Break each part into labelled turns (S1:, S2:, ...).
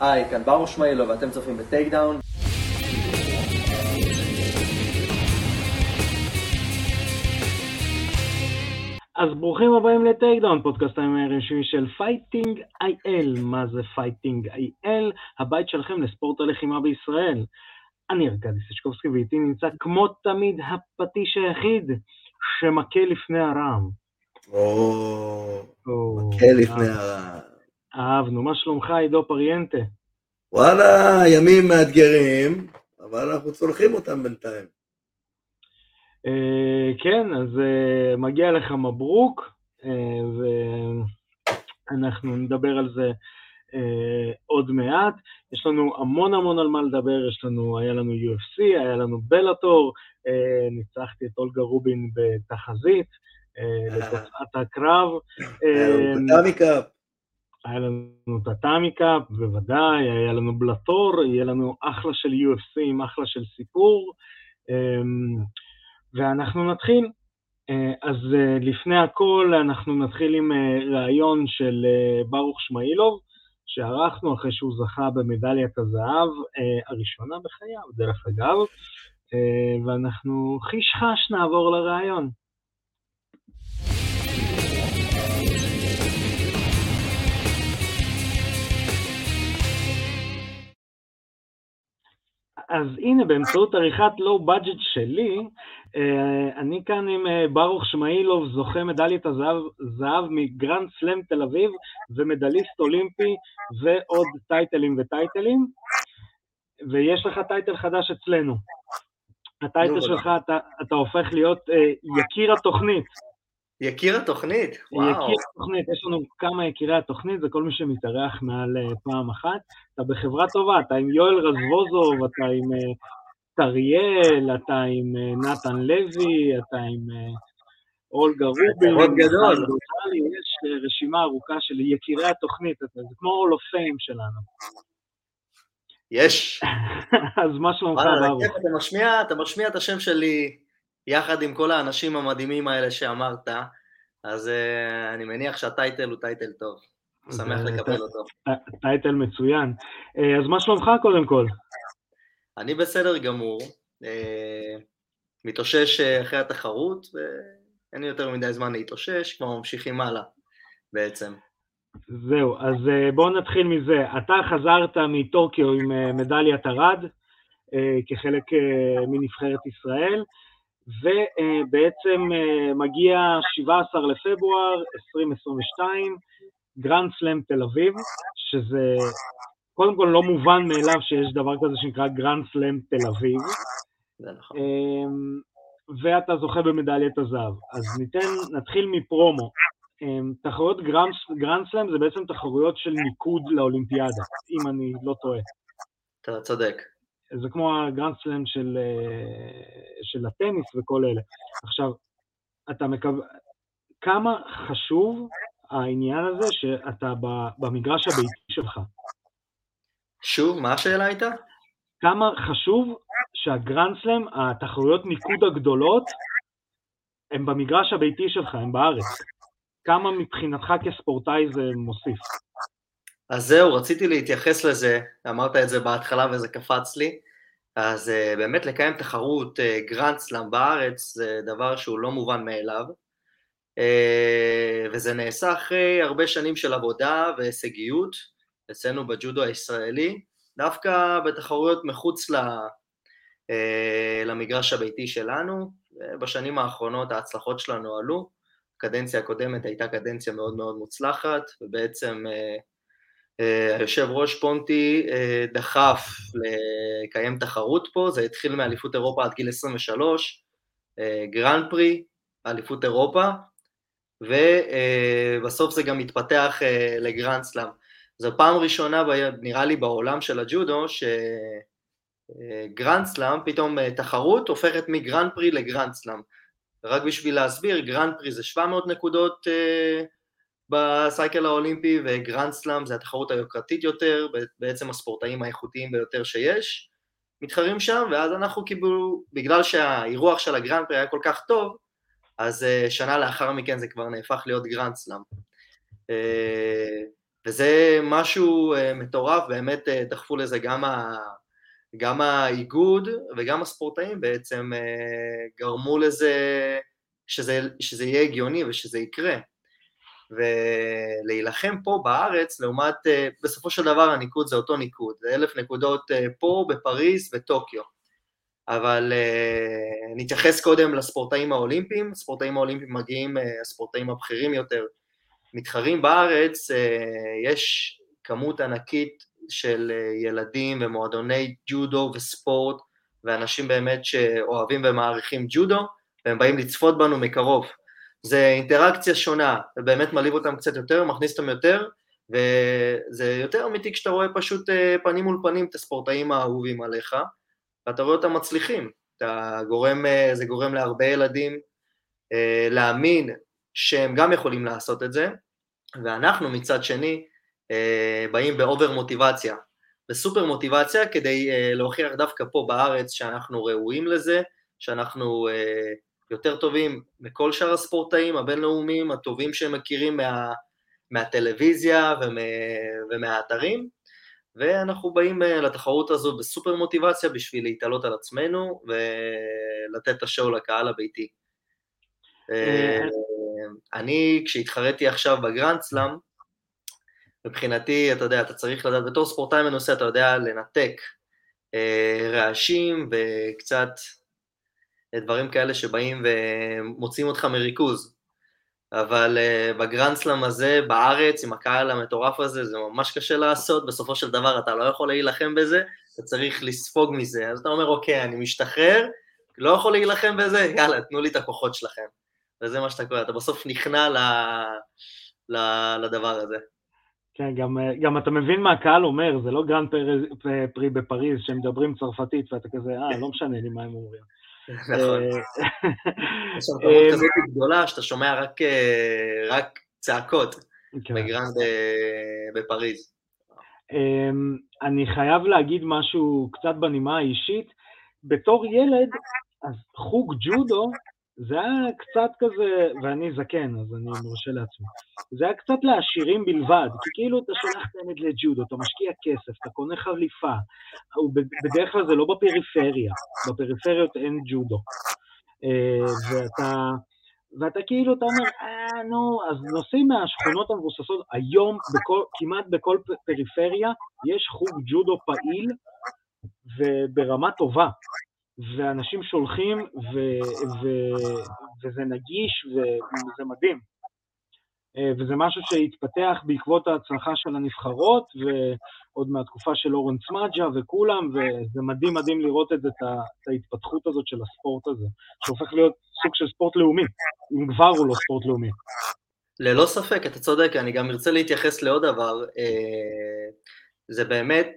S1: היי, כאן ברוך שמאילוב ואתם צופים ב-Takedown.
S2: אז ברוכים הבאים ל-Takedown, פודקאסט הרשמי של Fighting IL. מה זה Fighting IL? הבית שלכם לספורט הלחימה בישראל. אני ארכדי סצ'קובסקי ואיתי נמצא כמו תמיד הפטיש היחיד שמכה לפני הרעם.
S3: או, מכה לפני הרעם.
S2: אהבנו, מה שלומך עידו פריאנטה?
S3: וואלה, ימים מאתגרים, אבל אנחנו צולחים אותם בינתיים.
S2: אה, כן, אז uh, מגיע לך מברוק, uh, ואנחנו נדבר על זה uh, עוד מעט. יש לנו המון המון על מה לדבר, יש לנו, היה לנו UFC, היה לנו בלאטור, uh, ניצחתי את אולגה רובין בתחזית, uh, לתוצאת הקרב. היה לנו את הטאמי קאפ, בוודאי, היה לנו בלטור, יהיה לנו אחלה של UFC עם אחלה של סיפור. Um, ואנחנו נתחיל. אה, אז אה, לפני הכל אנחנו נתחיל עם אה, ראיון של ברוך שמאילוב, שערכנו אחרי שהוא זכה במדליית הזהב הראשונה בחייו, דרך אגב, ואנחנו חיש חש נעבור לראיון. אז הנה, באמצעות עריכת לואו בדג'ט שלי, אה, אני כאן עם אה, ברוך שמאילוב, זוכה מדליית הזהב מגרנד סלאם תל אביב, ומדליסט אולימפי, ועוד טייטלים וטייטלים, ויש לך טייטל חדש אצלנו. הטייטל שלך, אתה, אתה הופך להיות אה, יקיר התוכנית.
S1: יקיר התוכנית? וואו.
S2: יקיר התוכנית, יש לנו כמה יקירי התוכנית, זה כל מי שמתארח מעל uh, פעם אחת. אתה בחברה טובה, אתה עם יואל רזבוזוב, אתה עם טריאל, אתה עם uh, נתן לוי, אתה עם אולגה רובין.
S1: מאוד גדול.
S2: יש רשימה ארוכה של יקירי התוכנית, זה כמו fame שלנו.
S1: יש.
S2: אז מה שלומך, ברוך?
S1: אתה משמיע את השם שלי יחד עם כל האנשים המדהימים האלה שאמרת, אז uh, אני מניח שהטייטל הוא טייטל טוב. שמח לקבל אותו.
S2: טייטל מצוין. Uh, אז מה שלומך קודם כל?
S1: אני בסדר גמור. Uh, מתאושש אחרי התחרות, ואין לי יותר מדי זמן להתאושש, כבר ממשיכים הלאה בעצם.
S2: זהו, אז בואו נתחיל מזה. אתה חזרת מטוקיו עם מדליית ארד, כחלק מנבחרת ישראל. ובעצם אה, מגיע 17 לפברואר 2022, Grand Slam תל אביב, שזה קודם כל לא מובן מאליו שיש דבר כזה שנקרא Grand Slam תל אביב.
S1: נכון.
S2: אמ, ואתה זוכה במדליית הזהב. אז ניתן, נתחיל מפרומו. אמ, תחרויות Grand Slam זה בעצם תחרויות של ניקוד לאולימפיאדה, אם אני לא טועה.
S1: אתה צודק.
S2: זה כמו ה Grand Slam של, אה, של הטניס וכל אלה. עכשיו, אתה מקו... כמה חשוב העניין הזה שאתה במגרש הביתי שלך?
S1: שוב, מה השאלה הייתה?
S2: כמה חשוב שה Grand Slam, התחרויות ניקוד הגדולות, הם במגרש הביתי שלך, הם בארץ. כמה מבחינתך כספורטאי זה מוסיף?
S1: אז זהו, רציתי להתייחס לזה, אמרת את זה בהתחלה וזה קפץ לי, אז אה, באמת לקיים תחרות Grand Slam בארץ זה דבר שהוא לא מובן מאליו, אה, וזה נעשה אחרי הרבה שנים של עבודה והישגיות אצלנו בג'ודו הישראלי, דווקא בתחרויות מחוץ למגרש הביתי שלנו, בשנים האחרונות ההצלחות שלנו עלו, הקדנציה הקודמת הייתה קדנציה מאוד מאוד מוצלחת, ובעצם אה, היושב ראש פונטי אה, דחף לקיים תחרות פה, זה התחיל מאליפות אירופה עד גיל 23, אה, Grand Prix, אליפות אירופה, ובסוף זה גם התפתח ל Grand Slam. זו פעם ראשונה, נראה לי, בעולם של הג'ודו, ש Grand Slam, פתאום תחרות הופכת מ Grand Prix ל Grand Slam. רק בשביל להסביר, Grand Prix זה 700 נקודות ב cycle האולימפי, ו Grand Slam זה התחרות היוקרתית יותר, בעצם הספורטאים האיכותיים ביותר שיש, מתחרים שם, ואז אנחנו קיבלו, בגלל שהאירוח של ה Grand Prix היה כל כך טוב, אז אה, שנה לאחר מכן זה כבר נהפך להיות Grand Slam. Uh, וזה משהו מטורף, באמת דחפו לזה גם, ה, גם האיגוד וגם הספורטאים בעצם גרמו לזה שזה, שזה יהיה הגיוני ושזה יקרה. ולהילחם פה בארץ, לעומת, בסופו של דבר הניקוד זה אותו ניקוד, זה אלף נקודות פה, בפריז, וטוקיו. אבל uh, נתייחס קודם לספורטאים האולימפיים, הספורטאים האולימפיים מגיעים, הספורטאים הבכירים יותר, מתחרים בארץ, יש כמות ענקית של ילדים ומועדוני ג'ודו וספורט, ואנשים באמת שאוהבים ומעריכים ג'ודו, והם באים לצפות בנו מקרוב. זה אינטראקציה שונה, זה באמת מעליב אותם קצת יותר, מכניס אותם יותר, וזה יותר אמיתי כשאתה רואה פשוט פנים מול פנים את הספורטאים האהובים עליך, ואתה רואה אותם מצליחים. אתה גורם, אה, זה גורם להרבה ילדים אה, להאמין שהם גם יכולים לעשות את זה, ואנחנו מצד שני אה, באים באובר מוטיבציה, בסופר מוטיבציה כדי להוכיח דווקא פה בארץ שאנחנו ראויים לזה, שאנחנו יותר טובים מכל שאר הספורטאים הבינלאומיים, הטובים שהם מכירים מה, מהטלוויזיה ומה, ומהאתרים, ואנחנו באים אה, לתחרות הזו בסופר מוטיבציה בשביל להתעלות על עצמנו ולתת את השואו לקהל הביתי. אה, אני, כשהתחרתי עכשיו בגרנד סלאם, מבחינתי, אתה יודע, אתה צריך לדעת, בתור ספורטאי מנוסה, אתה יודע לנתק אה, רעשים וקצת דברים כאלה שבאים ומוציאים אותך מריכוז. אבל uh, בגרנדסלאם הזה, בארץ, עם הקהל המטורף הזה, זה ממש קשה לעשות, בסופו של דבר אתה לא יכול להילחם בזה, אתה צריך לספוג מזה. אז אתה אומר, אוקיי, אני משתחרר, לא יכול להילחם בזה, יאללה, תנו לי את הכוחות שלכם. וזה מה שאתה קורא, אתה בסוף נכנע ל... ל... לדבר הזה.
S2: כן, גם, גם אתה מבין מה הקהל אומר, זה לא Grand Prix בפריז שהם מדברים צרפתית ואתה כזה, אה, לא משנה לי מה הם אומרים.
S1: נכון. אה, יש שם אה, כזאת גדולה שאתה שומע רק אה, צעקות כן. ב Grand בפריז.
S2: אמ, אני חייב להגיד משהו קצת בנימה האישית. בתור ילד, אז חוג ג'ודו זה היה קצת כזה, ואני זקן, אז אני מרשה לעצמי. זה היה קצת לעשירים בלבד, כי כאילו אתה שולח את הילד לג'ודו, אתה משקיע כסף, אתה קונה חליפה, בדרך כלל זה לא בפריפריה, בפריפריות אין ג'ודו. אה, ואתה, ואתה כאילו, אתה אומר, אה, נו, אז נוסעים מהשכונות המבוססות, היום בכל, כמעט בכל פריפריה יש חוג ג'ודו פעיל וברמה טובה. ואנשים שולחים, ו, ו, וזה נגיש, וזה מדהים. אה, וזה משהו שהתפתח בעקבות ההצלחה של הנבחרות, ועוד מהתקופה של אורן צמג'ה וכולם, וזה מדהים מדהים לראות את, את ההתפתחות הזאת של הספורט הזה, שהופך להיות סוג של ספורט לאומי, אם כבר הוא לא ספורט לאומי.
S1: ללא ספק, אתה צודק, אני גם ארצה להתייחס לעוד דבר. אה, זה באמת,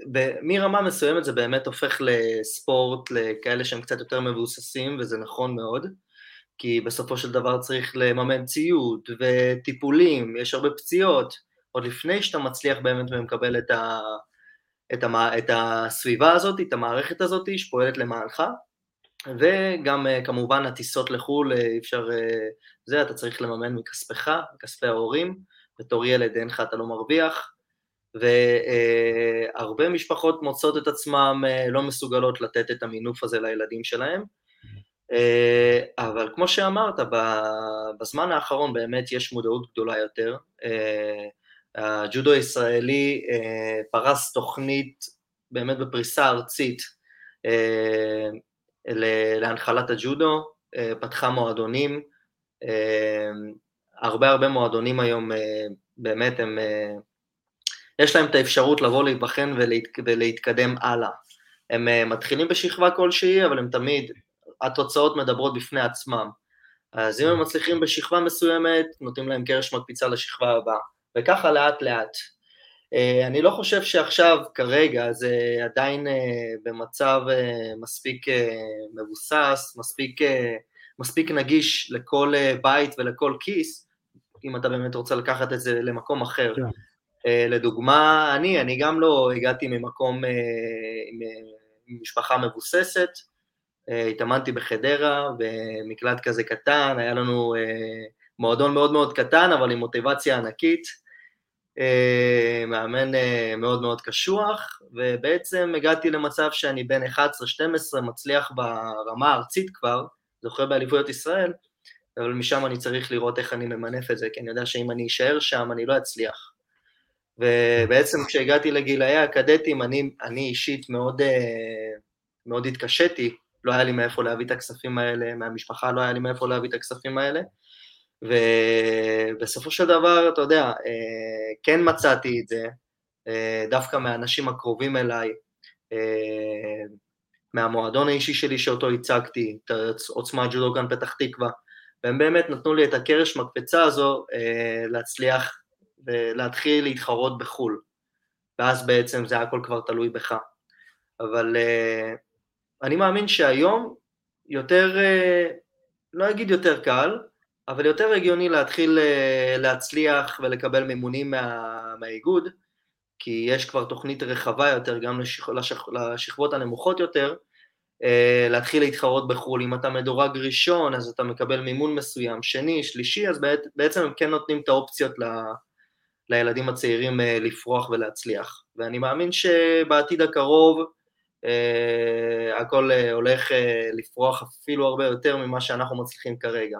S1: מרמה מסוימת זה באמת הופך לספורט לכאלה שהם קצת יותר מבוססים, וזה נכון מאוד, כי בסופו של דבר צריך לממן ציוד וטיפולים, יש הרבה פציעות, עוד לפני שאתה מצליח באמת ומקבל את, ה, את, ה, את הסביבה הזאת, את המערכת הזאת שפועלת למענך, וגם כמובן הטיסות לחו"ל, אי אפשר, זה, אתה צריך לממן מכספך, מכספי ההורים, בתור ילד אין לך, אתה לא מרוויח, והרבה משפחות מוצאות את עצמם אה, לא מסוגלות לתת את המינוף הזה לילדים שלהם, אה, אבל כמו שאמרת, בזמן האחרון באמת יש מודעות גדולה יותר. אה, הג'ודו הישראלי פרס תוכנית באמת בפריסה ארצית להנחלת הג'ודו, פתחה מועדונים, הרבה הרבה מועדונים היום באמת הם יש להם את האפשרות לבוא להיבחן ולהת, ולהתקדם הלאה. הם uh, מתחילים בשכבה כלשהי, אבל הם תמיד, התוצאות מדברות בפני עצמם. אז אם הם מצליחים בשכבה מסוימת, נותנים להם קרש מקפיצה לשכבה הבאה, וככה לאט לאט. Uh, אני לא חושב שעכשיו, כרגע, זה עדיין uh, במצב מספיק מבוסס, מספיק, מספיק נגיש לכל בית ולכל כיס, אם אתה באמת רוצה לקחת את זה למקום אחר. Yeah. אה, לדוגמה, אני, אני גם לא הגעתי ממקום, אה, עם משפחה מבוססת, אה, התאמנתי בחדרה, במקלט כזה קטן, היה לנו מועדון מאוד מאוד קטן, אבל עם מוטיבציה ענקית. אה, מאמן אה, מאוד מאוד קשוח, ובעצם הגעתי למצב שאני בין 11-12 מצליח ברמה הארצית כבר, זוכר באליפויות ישראל, אבל משם אני צריך לראות איך אני ממנף את זה, כי אני יודע שאם אני אשאר שם אני לא אצליח. ובעצם כשהגעתי לגילאי הקדטים, אני, אני אישית מאוד, אה, מאוד התקשיתי, לא היה לי מאיפה להביא את הכספים האלה, מהמשפחה לא היה לי מאיפה להביא את הכספים האלה, ובסופו של דבר, אתה יודע, אה, כן מצאתי את זה, אה, דווקא מהאנשים הקרובים אליי, מהמועדון האישי שלי שאותו הצגתי, את עוצמה ג'ודוגן פתח תקווה, והם באמת נתנו לי את הקרש מקפצה הזו להצליח ולהתחיל להתחרות בחו"ל. ואז בעצם זה הכל כבר תלוי בך. אבל uh, אני מאמין שהיום יותר, uh, לא אגיד יותר קל, אבל יותר הגיוני להתחיל uh, להצליח ולקבל מימונים מה, מהאיגוד, כי יש כבר תוכנית רחבה יותר גם לשכ, לשכ, לשכבות הנמוכות יותר, uh, להתחיל להתחרות בחו"ל. אם אתה מדורג ראשון, אז אתה מקבל מימון מסוים, שני, שלישי, אז בעצם הם כן נותנים את האופציות ל... לילדים הצעירים אה, לפרוח ולהצליח. ואני מאמין שבעתיד הקרוב אה, הכל אה, הולך לפרוח אפילו הרבה יותר ממה שאנחנו מצליחים כרגע.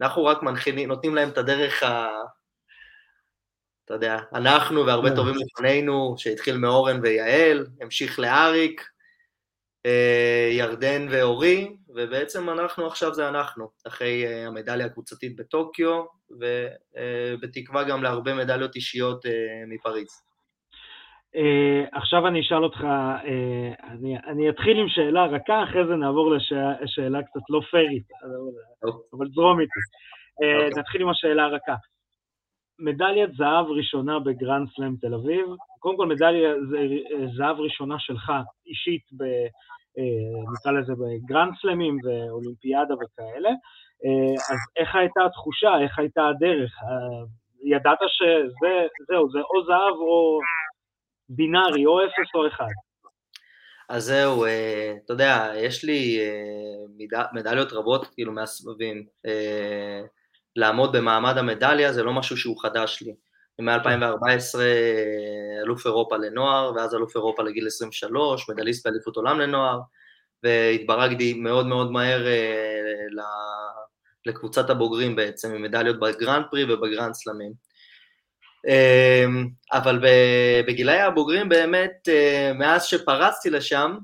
S1: אנחנו רק מנחילים, נותנים להם את הדרך ה... אתה יודע, אנחנו והרבה טובים לפנינו, שהתחיל מאורן ויעל, המשיך לאריק, ירדן ואורי, ובעצם אנחנו עכשיו זה אנחנו, אחרי המדליה הקבוצתית בטוקיו, ובתקווה גם להרבה מדליות אישיות אה, מפריז.
S2: אה, עכשיו אני אשאל אותך, אה, אני, אני אתחיל עם שאלה רכה, אחרי זה נעבור לשאלה לשא, קצת לא פיירית, okay. אבל זרום איתי. אה, okay. נתחיל עם השאלה הרכה. מדליית זהב ראשונה ב Grand Slam תל אביב, קודם כל מדליית זהב ראשונה שלך אישית, ב, אה, נקרא לזה ב Grand Slamים ואולימפיאדה וכאלה, אה, אז איך הייתה התחושה, איך הייתה הדרך? אה, ידעת שזהו, זה או זהב או בינארי, או אפס או אחד.
S1: אז זהו, אה, אתה יודע, יש לי מדליות רבות, כאילו, מהסבבים. לעמוד במעמד המדליה זה לא משהו שהוא חדש לי. מ-2014 אלוף אירופה לנוער, ואז אלוף אירופה לגיל 23, מדליסט באליפות עולם לנוער, והתברגתי מאוד מאוד מהר לקבוצת הבוגרים בעצם, עם מדליות ב Grand Prix וב Grand Slamים. אמ, אבל בגילאי הבוגרים באמת, אה, מאז שפרצתי לשם,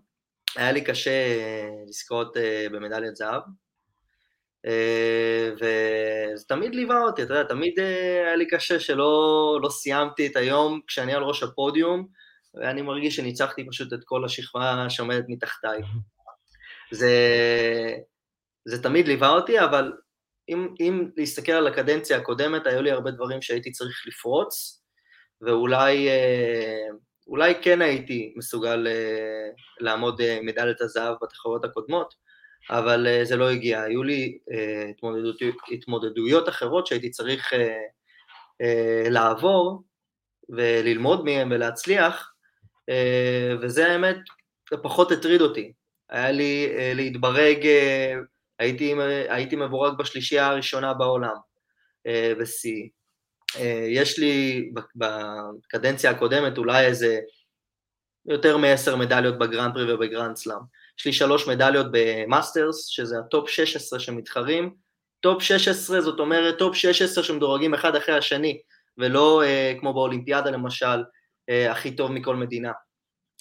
S1: היה לי קשה אה, לזכות אה, במדליית זהב. וזה תמיד ליווה אותי, אתה יודע, תמיד היה לי קשה שלא לא סיימתי את היום כשאני על ראש הפודיום, ואני מרגיש שניצחתי פשוט את כל השכבה שעומדת מתחתיי. זה, זה תמיד ליווה אותי, אבל אם, אם להסתכל על הקדנציה הקודמת, היו לי הרבה דברים שהייתי צריך לפרוץ, ואולי אה, אולי כן הייתי מסוגל אה, לעמוד אה, מדליית הזהב בתחרויות הקודמות, אבל זה לא הגיע. היו לי התמודדות, התמודדויות אחרות שהייתי צריך לעבור וללמוד מהן ולהצליח, וזה האמת, פחות הטריד אותי. היה לי להתברג הייתי, הייתי מבורג בשלישייה הראשונה בעולם, אה, בשיא. אה, יש לי בקדנציה הקודמת אולי איזה יותר מעשר מדליות ב Grand Prix וב Grand Slam. יש לי שלוש מדליות ב Masters, שזה ה top 16 שמתחרים. top 16 זאת אומרת top 16 שמדורגים אחד אחרי השני, ולא אה, כמו באולימפיאדה למשל, אה, הכי טוב מכל מדינה.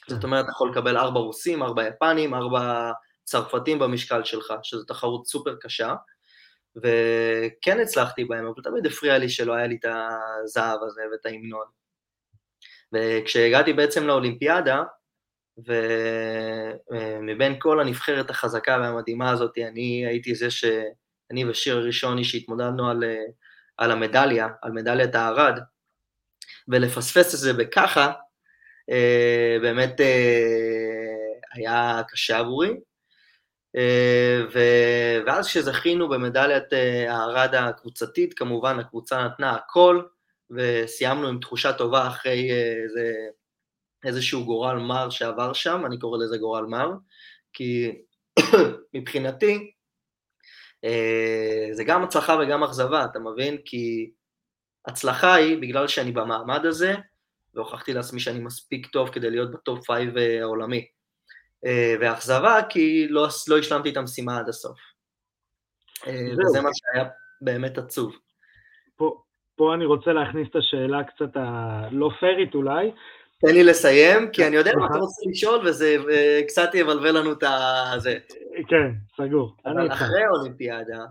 S1: זאת אומרת, אתה יכול לקבל ארבע רוסים, ארבע יפנים, ארבע צרפתים במשקל שלך, שזו תחרות סופר קשה, וכן הצלחתי בהם, אבל תמיד הפריע לי שלא היה לי את הזהב הזה ואת ההמנון. וכשהגעתי בעצם לאולימפיאדה, ומבין כל הנבחרת החזקה והמדהימה הזאת, אני הייתי זה ש... אני ושיר הראשוני שהתמודדנו על, על המדליה, על מדליית הארד, ולפספס את זה בככה, אה, באמת אה, היה קשה עבורי, אה, ואז כשזכינו במדליית אה, הארד הקבוצתית, כמובן הקבוצה נתנה הכל, וסיימנו עם תחושה טובה אחרי אה, איזה, איזשהו גורל מר שעבר שם, אני קורא לזה גורל מר, כי מבחינתי זה גם הצלחה וגם אכזבה, אתה מבין? כי הצלחה היא בגלל שאני במעמד הזה, והוכחתי לעצמי שאני מספיק טוב כדי להיות ב top five אה, העולמי. אה, ואכזבה כי לא, לא השלמתי את המשימה עד הסוף. אה, וזה מה שהיה באמת עצוב.
S2: פה, פה אני רוצה להכניס את השאלה קצת הלא פיירית אולי.
S1: תן לי לסיים, כי אני יודע מה אתה רוצה לשאול, וזה קצת יבלבל לנו את הזה.
S2: כן, סגור.
S1: אבל אחרי האולימפיאדה,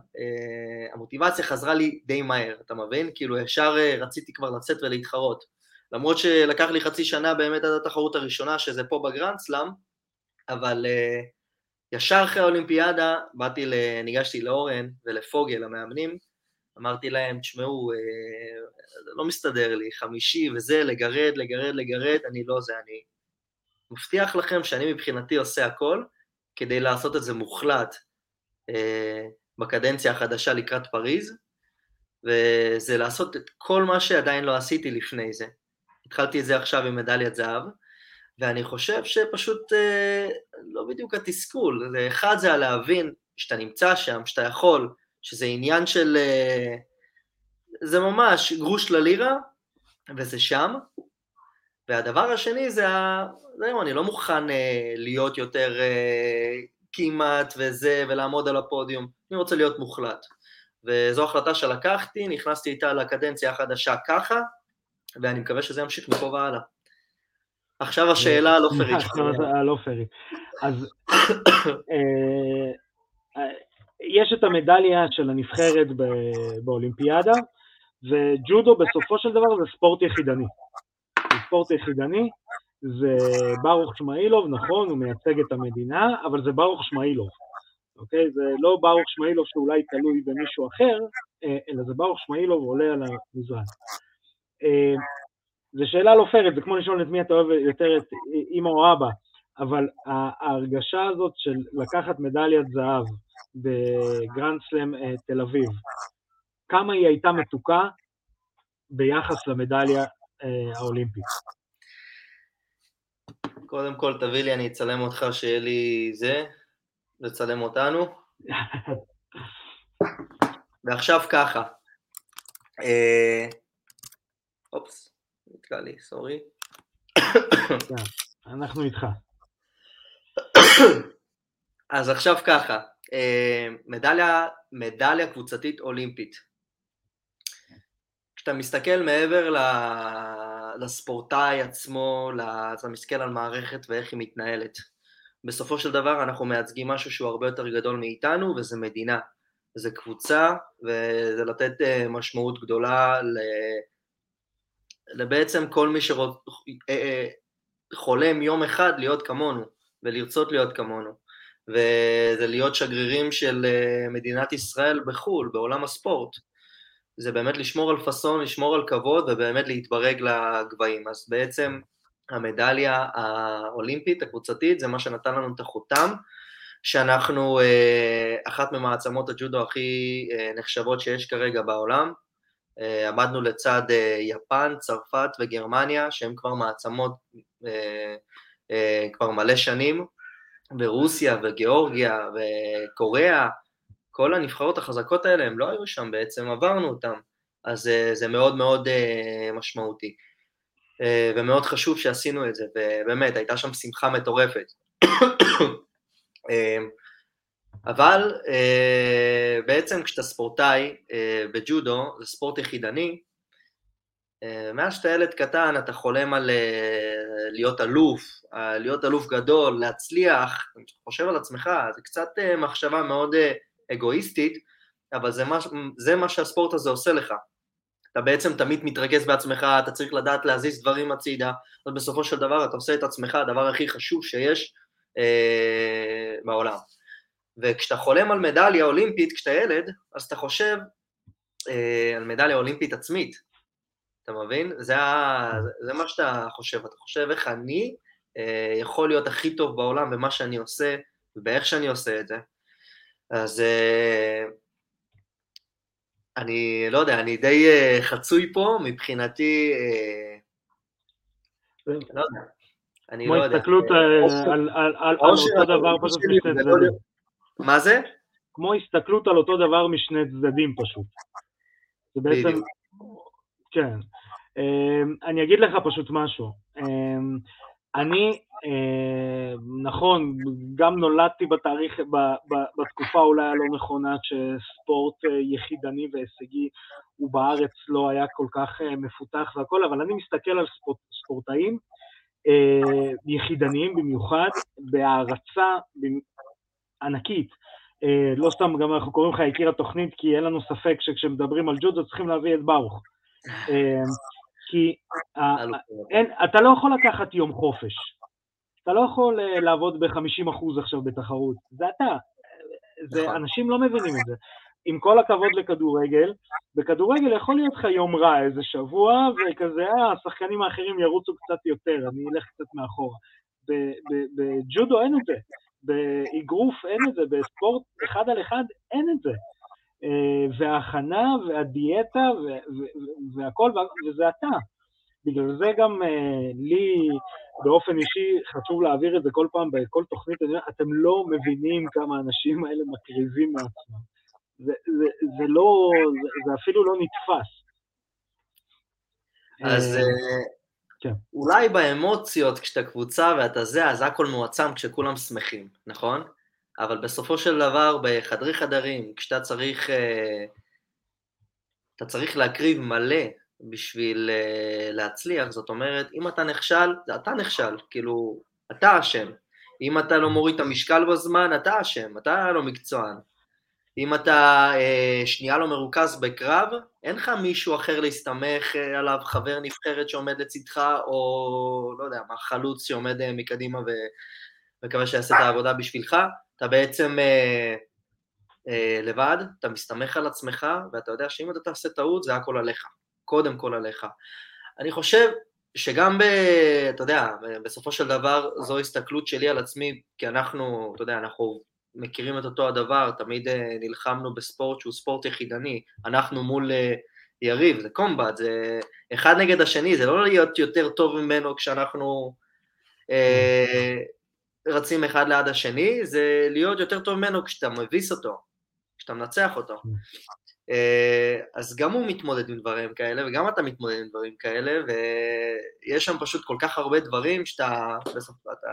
S1: המוטיבציה חזרה לי די מהר, אתה מבין? כאילו ישר רציתי כבר לצאת ולהתחרות. למרות שלקח לי חצי שנה באמת עד התחרות הראשונה, שזה פה בגרנדסלאם, אבל uh, ישר אחרי האולימפיאדה באתי, ניגשתי לאורן ולפוגל, המאמנים, אמרתי להם, תשמעו, uh, לא מסתדר לי, חמישי וזה, לגרד, לגרד, לגרד, אני לא זה, אני מבטיח לכם שאני מבחינתי עושה הכל כדי לעשות את זה מוחלט uh, בקדנציה החדשה לקראת פריז, וזה לעשות את כל מה שעדיין לא עשיתי לפני זה. התחלתי את זה עכשיו עם מדליית זהב, ואני חושב שפשוט אה, לא בדיוק התסכול, אחד זה הלהבין שאתה נמצא שם, שאתה יכול, שזה עניין של, אה, זה ממש גרוש ללירה, וזה שם, והדבר השני זה. זהו, אני לא מוכן אה, להיות יותר אה, כמעט וזה, ולעמוד על הפודיום, אני רוצה להיות מוחלט. וזו החלטה שלקחתי, נכנסתי איתה לקדנציה החדשה ככה, ואני מקווה שזה ימשיך מפה והלאה. עכשיו השאלה הלא פרית.
S2: הלא פרית. אז יש את המדליה של הנבחרת באולימפיאדה, וג'ודו בסופו של דבר זה ספורט יחידני. זה ספורט יחידני, זה ברוך שמאילוב, נכון, הוא מייצג את המדינה, אבל זה ברוך שמאילוב, אוקיי? זה לא ברוך שמאילוב שאולי תלוי במישהו אחר, אה, אלא זה ברוך שמאילוב עולה על המזרח. אה, זו שאלה לא פיירת, זה כמו לשאול את מי אתה אוהב יותר, את אימא או אבא, אבל ההרגשה הזאת של לקחת מדליית זהב בגרנד סלאם אה, תל אביב, כמה היא הייתה מתוקה ביחס למדליה אה, האולימפית?
S1: קודם כל תביא לי, אני אצלם אותך שיהיה לי זה, לצלם אותנו. ועכשיו ככה, אופס, נתקע לי, סורי.
S2: אנחנו איתך.
S1: אז עכשיו ככה, אה, מדליה, מדליה קבוצתית אולימפית. כשאתה מסתכל מעבר לספורטאי עצמו, אתה מסתכל על מערכת ואיך היא מתנהלת. בסופו של דבר אנחנו מייצגים משהו שהוא הרבה יותר גדול מאיתנו, וזה מדינה. זה קבוצה, וזה לתת אה, משמעות גדולה לבעצם כל מי שחולם יום אחד להיות כמונו, ולרצות להיות כמונו, וזה להיות שגרירים של אה, מדינת ישראל בחו"ל, בעולם הספורט. זה באמת לשמור על פאסון, לשמור על כבוד ובאמת להתברג לגבהים. אז בעצם המדליה האולימפית, הקבוצתית, זה מה שנתן לנו את החותם, שאנחנו אה, אחת ממעצמות הג'ודו הכי אה, נחשבות שיש כרגע בעולם, עמדנו לצד יפן, צרפת וגרמניה, שהן כבר מעצמות כבר מלא שנים, ורוסיה וגיאורגיה וקוריאה, כל הנבחרות החזקות האלה, הם לא היו שם בעצם, עברנו אותם, אז זה מאוד מאוד משמעותי. ומאוד חשוב שעשינו את זה, ובאמת, הייתה שם שמחה מטורפת. אבל אה, בעצם כשאתה ספורטאי אה, בג'ודו, זה ספורט יחידני, אה, מאז שאתה ילד קטן אתה חולם על אה, להיות אלוף, אה, להיות אלוף גדול, להצליח, אתה חושב על עצמך, זה קצת אה, מחשבה מאוד אה, אגואיסטית, אבל זה מה, זה מה שהספורט הזה עושה לך. אתה בעצם תמיד מתרכז בעצמך, אתה צריך לדעת להזיז דברים הצידה, אז בסופו של דבר אתה עושה את עצמך הדבר הכי חשוב שיש אה, בעולם. וכשאתה חולם על מדליה אולימפית כשאתה ילד, אז אתה חושב אה, על מדליה אולימפית עצמית, אתה מבין? זה, ה, זה מה שאתה חושב, אתה חושב איך אני אה, יכול להיות הכי טוב בעולם במה שאני עושה ובאיך שאני עושה את זה. אז אה, אני לא יודע, אני די אה, חצוי פה, מבחינתי, אה,
S2: לא יודע. אני לא יודע. כמו הסתכלות אה, על אותו דבר פשוט משני צדדים.
S1: מה זה?
S2: כמו הסתכלות על אותו דבר משני צדדים פשוט. זה בעצם, כן. אמ, אני אגיד לך פשוט משהו. אמ, אני, אה, נכון, גם נולדתי בתאריך, בתקופה אולי הלא נכונה שספורט אה, יחידני והישגי הוא בארץ לא היה כל כך אה, מפותח והכל, אבל אני מסתכל על ספורט, ספורטאים יחידניים במיוחד, בהערצה ענקית. לא סתם, גם אנחנו קוראים לך יקיר התוכנית, כי אין לנו ספק שכשמדברים על ג'ודו צריכים להביא את ברוך. כי אין, אתה לא יכול לקחת יום חופש. אתה לא יכול אה, לעבוד ב-50% עכשיו בתחרות. זה אתה. זה, נכון. אנשים לא מבינים את זה. עם כל הכבוד לכדורגל, בכדורגל יכול להיות לך יום רע איזה שבוע, וכזה, אה, השחקנים האחרים ירוצו קצת יותר, אני אלך קצת מאחורה. בג'ודו אין את זה, באגרוף אין את זה, בספורט אחד על אחד אין את זה. אה, וההכנה והדיאטה והכל, וזה אתה. בגלל זה גם אה, לי באופן אישי חשוב להעביר את זה כל פעם בכל תוכנית, אתם לא מבינים כמה האנשים האלה מקריבים מעצמם. זה, זה, זה לא, זה, זה אפילו לא נתפס.
S1: אז אה, כן. אולי באמוציות, כשאתה קבוצה ואתה זה, אז הכל מועצם כשכולם שמחים, נכון? אבל בסופו של דבר, בחדרי חדרים, כשאתה צריך, אה, אתה צריך להקריב מלא בשביל אה, להצליח, זאת אומרת, אם אתה נכשל, אתה נכשל, כאילו, אתה אשם. אם אתה לא מוריד את המשקל בזמן, אתה אשם, אתה לא מקצוען. אם אתה אה, שנייה לא מרוכז בקרב, אין לך מישהו אחר להסתמך אה, עליו, חבר נבחרת שעומד לצדך, או לא יודע מה, חלוץ שעומד מקדימה ומקווה שיעשה את העבודה בשבילך. אתה בעצם אה, אה, לבד, אתה מסתמך על עצמך, ואתה יודע שאם אתה תעשה טעות, זה הכל עליך, קודם כל עליך. אני חושב שגם, ב, אתה יודע, בסופו של דבר זו הסתכלות שלי על עצמי, כי אנחנו, אתה יודע, אנחנו מכירים את אותו הדבר, תמיד אה, נלחמנו בספורט שהוא ספורט יחידני, אנחנו מול אה, יריב, זה קומבט, זה אחד נגד השני, זה לא להיות יותר טוב ממנו כשאנחנו אה, רצים אחד ליד השני, זה להיות יותר טוב ממנו כשאתה מביס אותו, כשאתה מנצח אותו. כן. אה, אז גם הוא מתמודד עם דברים כאלה, וגם אתה מתמודד עם דברים כאלה, ויש שם פשוט כל כך הרבה דברים שאתה, בסוף, אתה,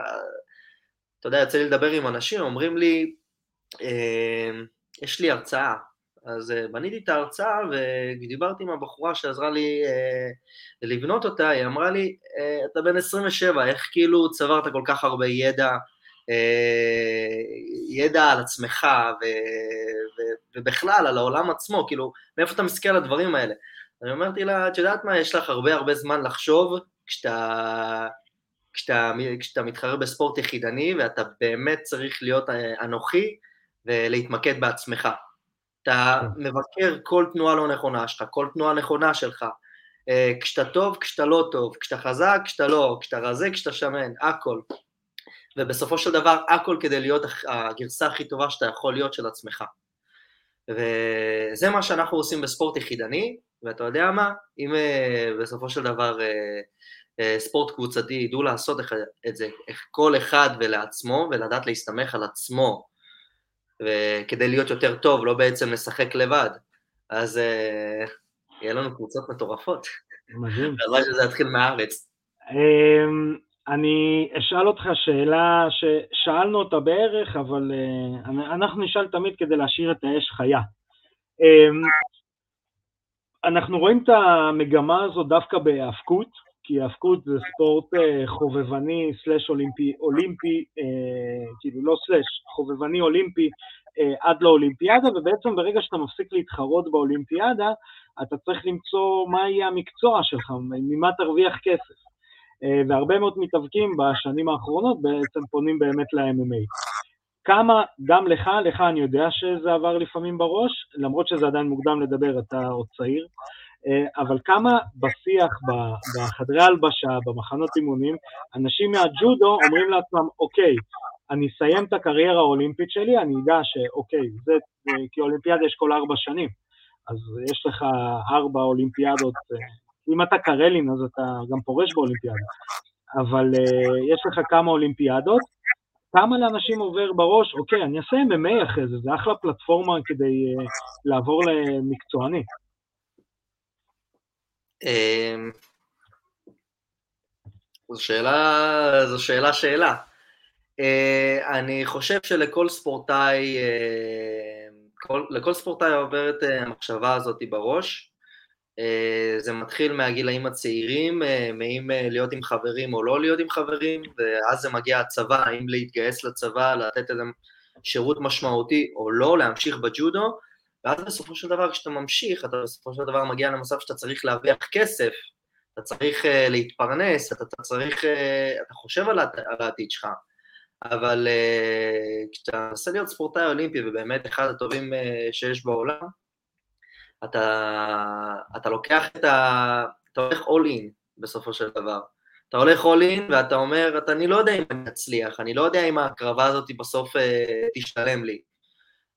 S1: אתה יודע, יוצא לי לדבר עם אנשים, אומרים לי, אה, יש לי הרצאה, אז uh, בניתי את ההרצאה ודיברתי עם הבחורה שעזרה לי uh, לבנות אותה, היא אמרה לי, uh, אתה בן 27, איך כאילו צברת כל כך הרבה ידע, ידע על עצמך ו, ו, ובכלל על העולם עצמו, כאילו, מאיפה אתה מסתכל על הדברים האלה? אני אמרתי לה, את יודעת מה, יש לך הרבה הרבה זמן לחשוב כשאתה, כשאתה, כשאתה מתחרה בספורט יחידני ואתה באמת צריך להיות אנוכי ולהתמקד בעצמך. אתה כן. מבקר כל תנועה לא נכונה שלך, כל תנועה נכונה שלך. אה, כשאתה טוב, כשאתה לא טוב, כשאתה חזק, כשאתה לא, כשאתה רזה, כשאתה שמן, הכל. ובסופו של דבר, הכל כדי להיות הגרסה הכי טובה שאתה יכול להיות של עצמך. וזה מה שאנחנו עושים בספורט יחידני, ואתה יודע מה? אם אה, בסופו של דבר אה, ספורט קבוצתי ידעו לעשות את זה, כל אחד ולעצמו, ולדעת להסתמך על עצמו וכדי להיות יותר טוב, לא בעצם לשחק לבד. אז uh, יהיה לנו קבוצות מטורפות.
S2: מדהים.
S1: הלוואי שזה יתחיל מהארץ.
S2: Um, אני אשאל אותך שאלה ששאלנו אותה בערך, אבל uh, אנחנו נשאל תמיד כדי להשאיר את האש חיה. Um, אנחנו רואים את המגמה הזו דווקא בהאבקות, כי האבקות זה ספורט uh, חובבני סלאש אולימפי, אולימפי, uh, כאילו לא סלאש, חובבני אולימפי uh, עד לאולימפיאדה, ובעצם ברגע שאתה מפסיק להתחרות באולימפיאדה, אתה צריך למצוא מה יהיה המקצוע שלך, ממה תרוויח כסף. והרבה מאוד מתאבקים בשנים האחרונות בעצם פונים באמת ל-MMA. כמה, גם לך, לך אני יודע שזה עבר לפעמים בראש, למרות שזה עדיין מוקדם לדבר, אתה עוד צעיר, אה, אבל כמה בשיח, בחדרי הלבשה, במחנות אימונים, אנשים מהג'ודו אומרים לעצמם, אוקיי, אני אסיים את הקריירה האולימפית שלי, אני אדע שאוקיי, זה, כי אולימפיאדה יש כל ארבע שנים, אז יש לך ארבע אולימפיאדות, אה, אם אתה קרלין אז אתה גם פורש באולימפיאדה, אבל uh, יש לך כמה אולימפיאדות, כמה לאנשים עובר בראש, אוקיי, אני אעשה MMA אחרי זה, זה אחלה פלטפורמה כדי לעבור למקצועני.
S1: אמ, זו שאלה, זו שאלה שאלה. אה, אני חושב שלכל ספורטאי, אה, כל, לכל ספורטאי עוברת אה, המחשבה הזאת בראש. זה מתחיל מהגילאים הצעירים, מאם להיות עם חברים או לא להיות עם חברים, ואז זה מגיע הצבא, האם להתגייס לצבא, לתת איזה שירות משמעותי או לא, להמשיך בג'ודו, ואז בסופו של דבר כשאתה ממשיך, אתה בסופו של דבר מגיע למצב שאתה צריך להרוויח כסף, אתה צריך uh, להתפרנס, אתה, אתה צריך, uh, אתה חושב על, על העתיד שלך, אבל uh, כשאתה מנסה להיות ספורטאי אולימפי ובאמת אחד הטובים uh, שיש בעולם, אתה, אתה לוקח את ה... אתה הולך all in בסופו של דבר. אתה הולך all in ואתה אומר, אני לא יודע אם אני אצליח, אני לא יודע אם ההקרבה הזאת בסוף uh, תשתלם לי.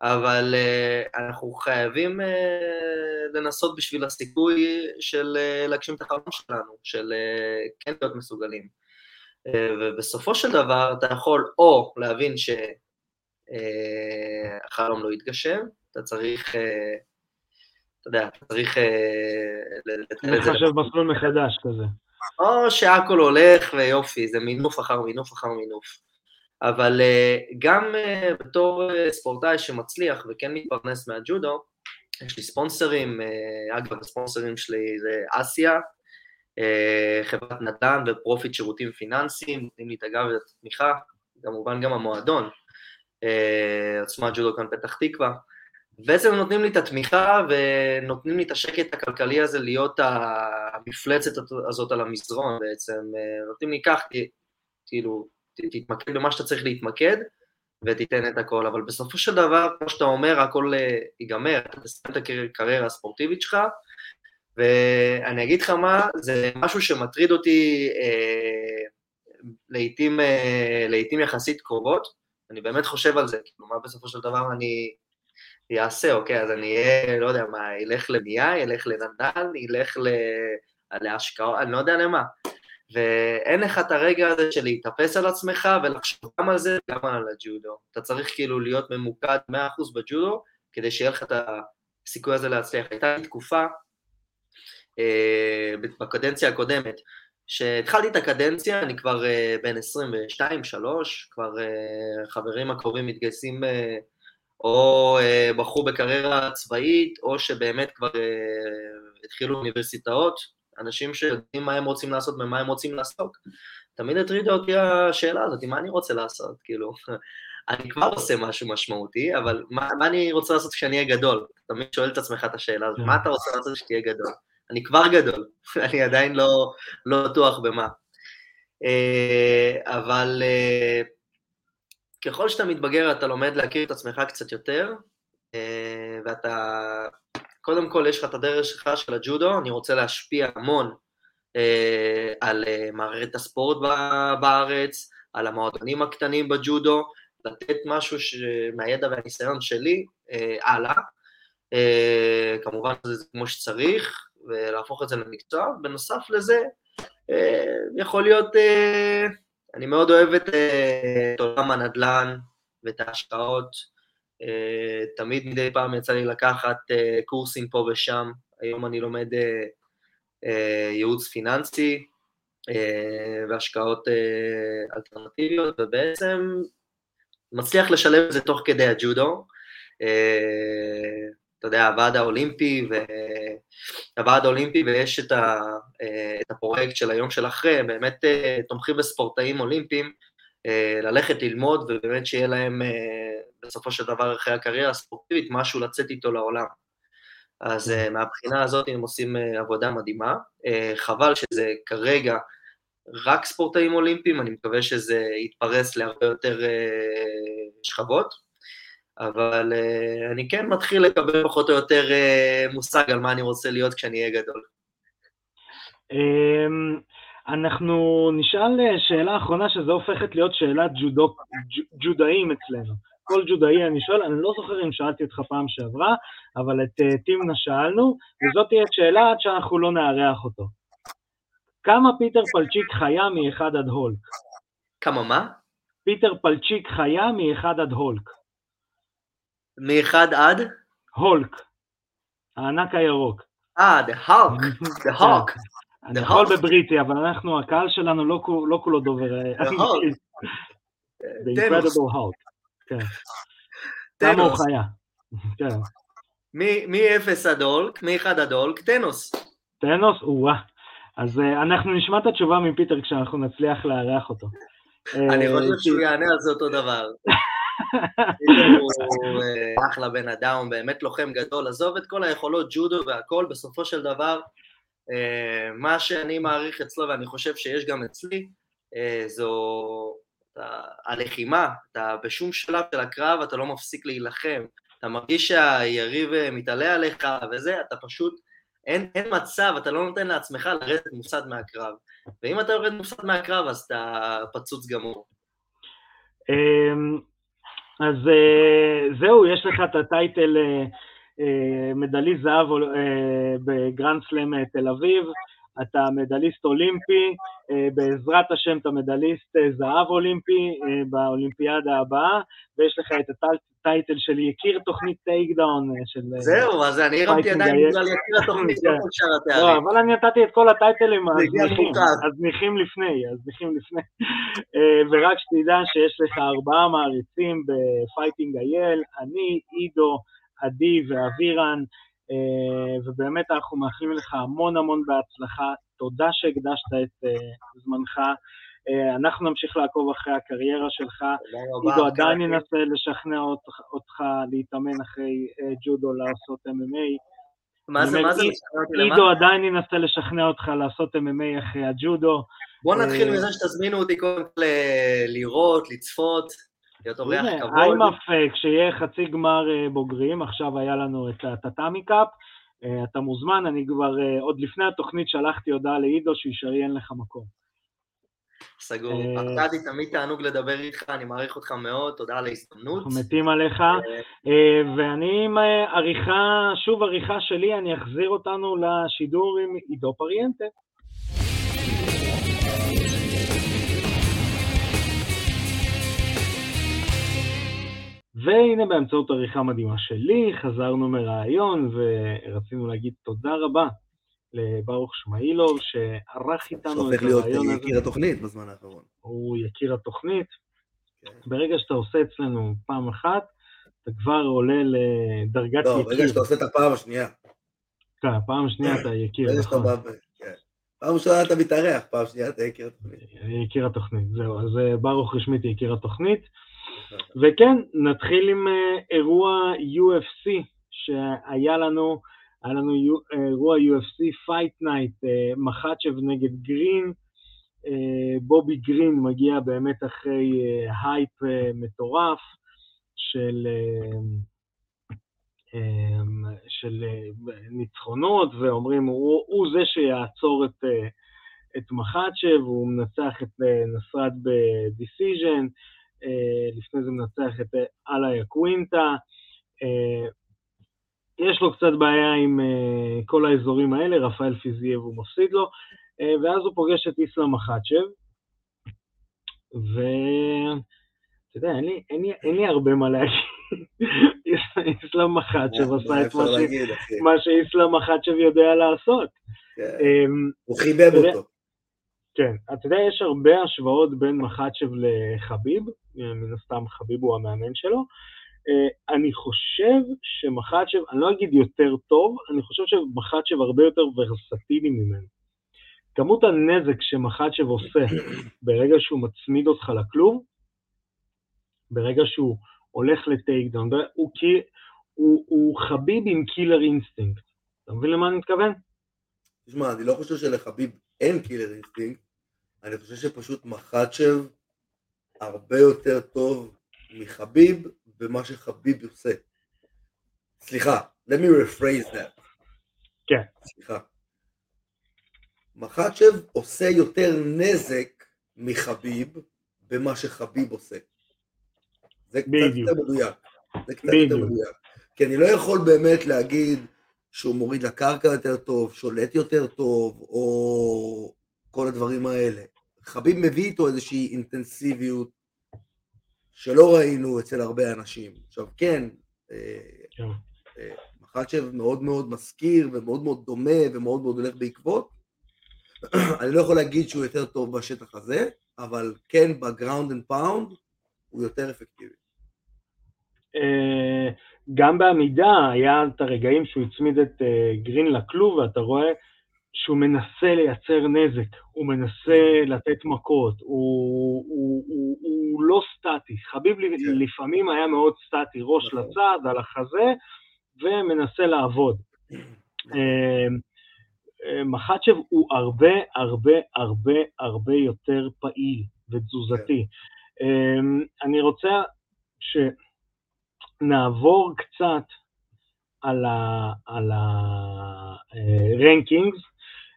S1: אבל uh, אנחנו חייבים uh, לנסות בשביל הסיכוי של uh, להגשים את החלום שלנו, של uh, כן להיות מסוגלים. Uh, ובסופו של דבר אתה יכול או להבין שהחלום uh, לא יתגשם, אתה צריך, אתה יודע, אתה צריך...
S2: לחשב מסלול מחדש כזה.
S1: או שהכל הולך ויופי, זה מינוף אחר מינוף אחר מינוף. אבל אה, גם אה, בתור אה, ספורטאי שמצליח וכן מתפרנס מהג'ודו, יש לי ספונסרים, אגב, הספונסרים שלי זה אסיה, חברת נדל"ן ופרופיט שירותים פיננסיים, נותנים לי את הגב ואת התמיכה, כמובן גם המועדון, עוצמה ג'ודו כאן פתח תקווה, בעצם נותנים לי את התמיכה ונותנים לי את השקט הכלכלי הזה להיות המפלצת הזאת על המזרון בעצם, נותנים לי כך, כאילו, תתמקד במה שאתה צריך להתמקד ותיתן את הכל, אבל בסופו של דבר, כמו שאתה אומר, הכל אה, ייגמר, אתה תסיים את הקריירה הספורטיבית שלך, ואני אגיד לך מה, זה משהו שמטריד אותי אה, לעיתים, אה, לעיתים יחסית קרובות, אני באמת חושב על זה, כאילו מה בסופו של דבר אני אעשה, אוקיי, אז אני אהיה, לא יודע מה, ילך למייה, ילך לנדל, ילך להשקעות, אני לא יודע למה. ואין לך את הרגע הזה של להתאפס על עצמך ולחשוב גם על זה וגם על הג'ודו. אתה צריך כאילו להיות ממוקד 100% בג'ודו כדי שיהיה לך את הסיכוי הזה להצליח. הייתה לי תקופה אה, בקדנציה הקודמת, שהתחלתי את הקדנציה, אני כבר אה, בן 22-3, כבר אה, חברים הקרובים מתגייסים או בחרו בקריירה צבאית, או שבאמת כבר התחילו אוניברסיטאות, אנשים שיודעים מה הם רוצים לעשות ומה הם רוצים לעסוק. תמיד הטרידה אותי השאלה הזאת, מה אני רוצה לעשות, כאילו, אני כבר עושה משהו משמעותי, אבל מה, מה אני רוצה לעשות כשאני אהיה גדול? תמיד שואל את עצמך את השאלה הזאת, מה אתה רוצה לעשות כשתהיה גדול? אני כבר גדול, אני עדיין לא, לא בטוח במה. אה, אבל אה, ככל שאתה מתבגר אתה לומד להכיר את עצמך קצת יותר, אה, ואתה קודם כל יש לך את הדרך שלך של הג'ודו, אני רוצה להשפיע המון אה, על אה, מערכת הספורט בארץ, על המועדונים הקטנים בג'ודו, לתת משהו ש... מהידע והניסיון שלי אה, הלאה, אה, כמובן זה כמו שצריך, ולהפוך את זה למקצוע, בנוסף לזה, אה, יכול להיות, אה, אני מאוד אוהב את, אה, את עולם הנדל"ן ואת ההשקעות, תמיד מדי פעם יצא לי לקחת אה, קורסים פה ושם, היום אני לומד אה, ייעוץ פיננסי והשקעות אלטרנטיביות, ובעצם מצליח לשלב את זה תוך כדי הג'ודו. אתה יודע, הוועד האולימפי, הוועד האולימפי ויש את, ה, את הפרויקט של היום של אחרי, באמת תומכים בספורטאים אולימפיים ללכת ללמוד ובאמת שיהיה להם בסופו של דבר אחרי הקריירה הספורטיבית, משהו לצאת איתו לעולם. אז uh, מהבחינה הזאת הם עושים עבודה מדהימה. חבל שזה כרגע רק ספורטאים אולימפיים, אני מקווה שזה יתפרס להרבה יותר שכבות, אבל אני כן מתחיל לקבל פחות או יותר מושג על מה אני רוצה להיות כשאני אהיה גדול.
S2: אנחנו נשאל שאלה אחרונה, שזו הופכת להיות שאלת ג'ודו, ג'ודאים אצלנו. כל ג'ודאי אני שואל, אני לא זוכר אם שאלתי אותך פעם שעברה, אבל את uh, תימנה שאלנו, וזאת תהיה שאלה עד שאנחנו לא נארח אותו. כמה פיטר פלצ'יק חיה מאחד עד הולק?
S1: כמה מה?
S2: פיטר פלצ'יק חיה מאחד עד הולק.
S1: מאחד עד?
S2: הולק, הענק הירוק.
S1: אה, The Hulk, The Hulk.
S2: אני יכול בבריטי, אבל אנחנו, הקהל שלנו לא, לא כולו דובר
S1: אנגלית.
S2: The Incredible Hulk. כן. כמה הוא חיה. כן.
S1: מ-0 עד הולק, מ-1 עד הולק, טנוס.
S2: טנוס? או-אה. אז אנחנו נשמע את התשובה מפיטר כשאנחנו נצליח לארח אותו.
S1: אני חושב שהוא יענה על זה אותו דבר. הוא אחלה בן אדם, באמת לוחם גדול, עזוב את כל היכולות ג'ודו והכל, בסופו של דבר, מה שאני מעריך אצלו ואני חושב שיש גם אצלי, זו הלחימה, אתה בשום שלב של הקרב אתה לא מפסיק להילחם, אתה מרגיש שהיריב מתעלה עליך וזה, אתה פשוט, אין, אין מצב, אתה לא נותן לעצמך לרדת מוסד מהקרב, ואם אתה יורד מוסד מהקרב אז אתה פצוץ גמור.
S2: אז זהו, יש לך את הטייטל מדליסט זהב בגרנד סלאם תל אביב, אתה מדליסט אולימפי, בעזרת השם אתה מדליסט זהב אולימפי באולימפיאדה הבאה, ויש לך את ה title של יקיר תוכנית טייק דאון של...
S1: זהו, אז אני הרמתי עדיין בגלל יקיר התוכנית, לא כל שאר התארים.
S2: לא, אבל אני נתתי את כל ה titles הזניחים לפני, הזניחים לפני. ורק שתדע שיש לך ארבעה מעריצים בפייטינג אייל, אני, עידו, עדי ואבירן, ובאמת אנחנו מאחלים לך המון המון בהצלחה, תודה שהקדשת את זמנך, אנחנו נמשיך לעקוב אחרי הקריירה שלך, עידו עדיין ינסה לשכנע אותך להתאמן אחרי ג'ודו לעשות MMA.
S1: מה זה, מה זה?
S2: עידו עדיין ינסה לשכנע אותך לעשות MMA אחרי הג'ודו.
S1: בוא נתחיל מזה שתזמינו אותי קודם כל לראות, לצפות. להיות אורח כבוד.
S2: איימאף, כשיהיה חצי גמר בוגרים, עכשיו היה לנו את הטאטאמי קאפ, אתה מוזמן, אני כבר, עוד לפני התוכנית שלחתי הודעה לעידו שישריין לך מקום.
S1: סגור. ארכדי, תמיד תענוג לדבר איתך, אני מעריך אותך מאוד, תודה על ההזדמנות.
S2: אנחנו מתים עליך, ואני עם עריכה, שוב עריכה שלי, אני אחזיר אותנו לשידור עם עידו פריאנטה. והנה באמצעות עריכה מדהימה שלי, חזרנו מראיון ורצינו להגיד תודה רבה לברוך שמאילוב שערך איתנו
S3: את הרעיון הזה. שהופך להיות יקיר התוכנית בזמן האחרון.
S2: הוא יקיר התוכנית. כן. ברגע שאתה עושה אצלנו פעם אחת, אתה כבר עולה לדרגת יקיר.
S3: לא, ברגע שאתה עושה את הפעם השנייה.
S2: כן, פעם השנייה אתה יקיר,
S3: נכון. פעם ראשונה אתה מתארח, פעם שנייה אתה יקיר התוכנית.
S2: יקיר התוכנית, זהו. אז ברוך רשמית יקיר התוכנית. וכן, נתחיל עם אירוע UFC שהיה לנו, היה לנו אירוע UFC Fight Night, מחצ'ב נגד גרין, בובי גרין מגיע באמת אחרי הייפ מטורף של, של ניצחונות, ואומרים, הוא, הוא זה שיעצור את, את מחצ'ב, הוא מנצח את נסרת ב decision, לפני זה מנצח את אל איאקווינטה. יש לו קצת בעיה עם כל האזורים האלה, רפאל פיזייב הוא מפסיד לו, ואז הוא פוגש את איסלאם מחצ'ב, ואתה יודע, אין לי, אין, לי, אין לי הרבה מה להגיד. איסלאם מחצ'ב עשה את מה שאיסלאם מחצ'ב יודע לעשות.
S3: הוא חיבב אותו.
S2: כן, אתה יודע, יש הרבה השוואות בין מחצ'ב לחביב, מן הסתם חביב הוא המאמן שלו. אני חושב שמחצ'ב, אני לא אגיד יותר טוב, אני חושב שמחצ'ב הרבה יותר ורסטילי ממנו. כמות הנזק שמחצ'ב עושה ברגע שהוא מצמיד אותך לכלוב, ברגע שהוא הולך ל takedown, הוא, הוא, הוא חביב עם killer instinct. אתה מבין למה אני מתכוון?
S3: תשמע, אני לא חושב שלחביב אין killer instinct, אני חושב שפשוט מחצ'ב הרבה יותר טוב מחביב במה שחביב עושה. סליחה, let me rephrase that.
S2: כן.
S3: סליחה. מחצ'ב עושה יותר נזק מחביב במה שחביב עושה. זה קצת יותר מדויק. זה קצת יותר מדויק. כי אני לא יכול באמת להגיד שהוא מוריד לקרקע יותר טוב, שולט יותר טוב, או כל הדברים האלה. חביב מביא איתו איזושהי אינטנסיביות שלא ראינו אצל הרבה אנשים. עכשיו כן, מחצ'ב מאוד מאוד מזכיר ומאוד מאוד דומה ומאוד מאוד הולך בעקבות. אני לא יכול להגיד שהוא יותר טוב בשטח הזה, אבל כן ב ground and pound הוא יותר אפקטיבי.
S2: אה, גם בעמידה היה את הרגעים שהוא הצמיד את אה, גרין לכלוב ואתה רואה שהוא מנסה לייצר נזק, הוא מנסה לתת מכות, הוא, הוא, הוא, הוא לא סטטי. חביב כן. לפעמים היה מאוד סטטי, ראש נכון. לצד, על החזה, ומנסה לעבוד. אה, מחצ'ב הוא הרבה הרבה הרבה הרבה יותר פעיל ותזוזתי. כן. אני רוצה שנעבור קצת על הרנקינגס.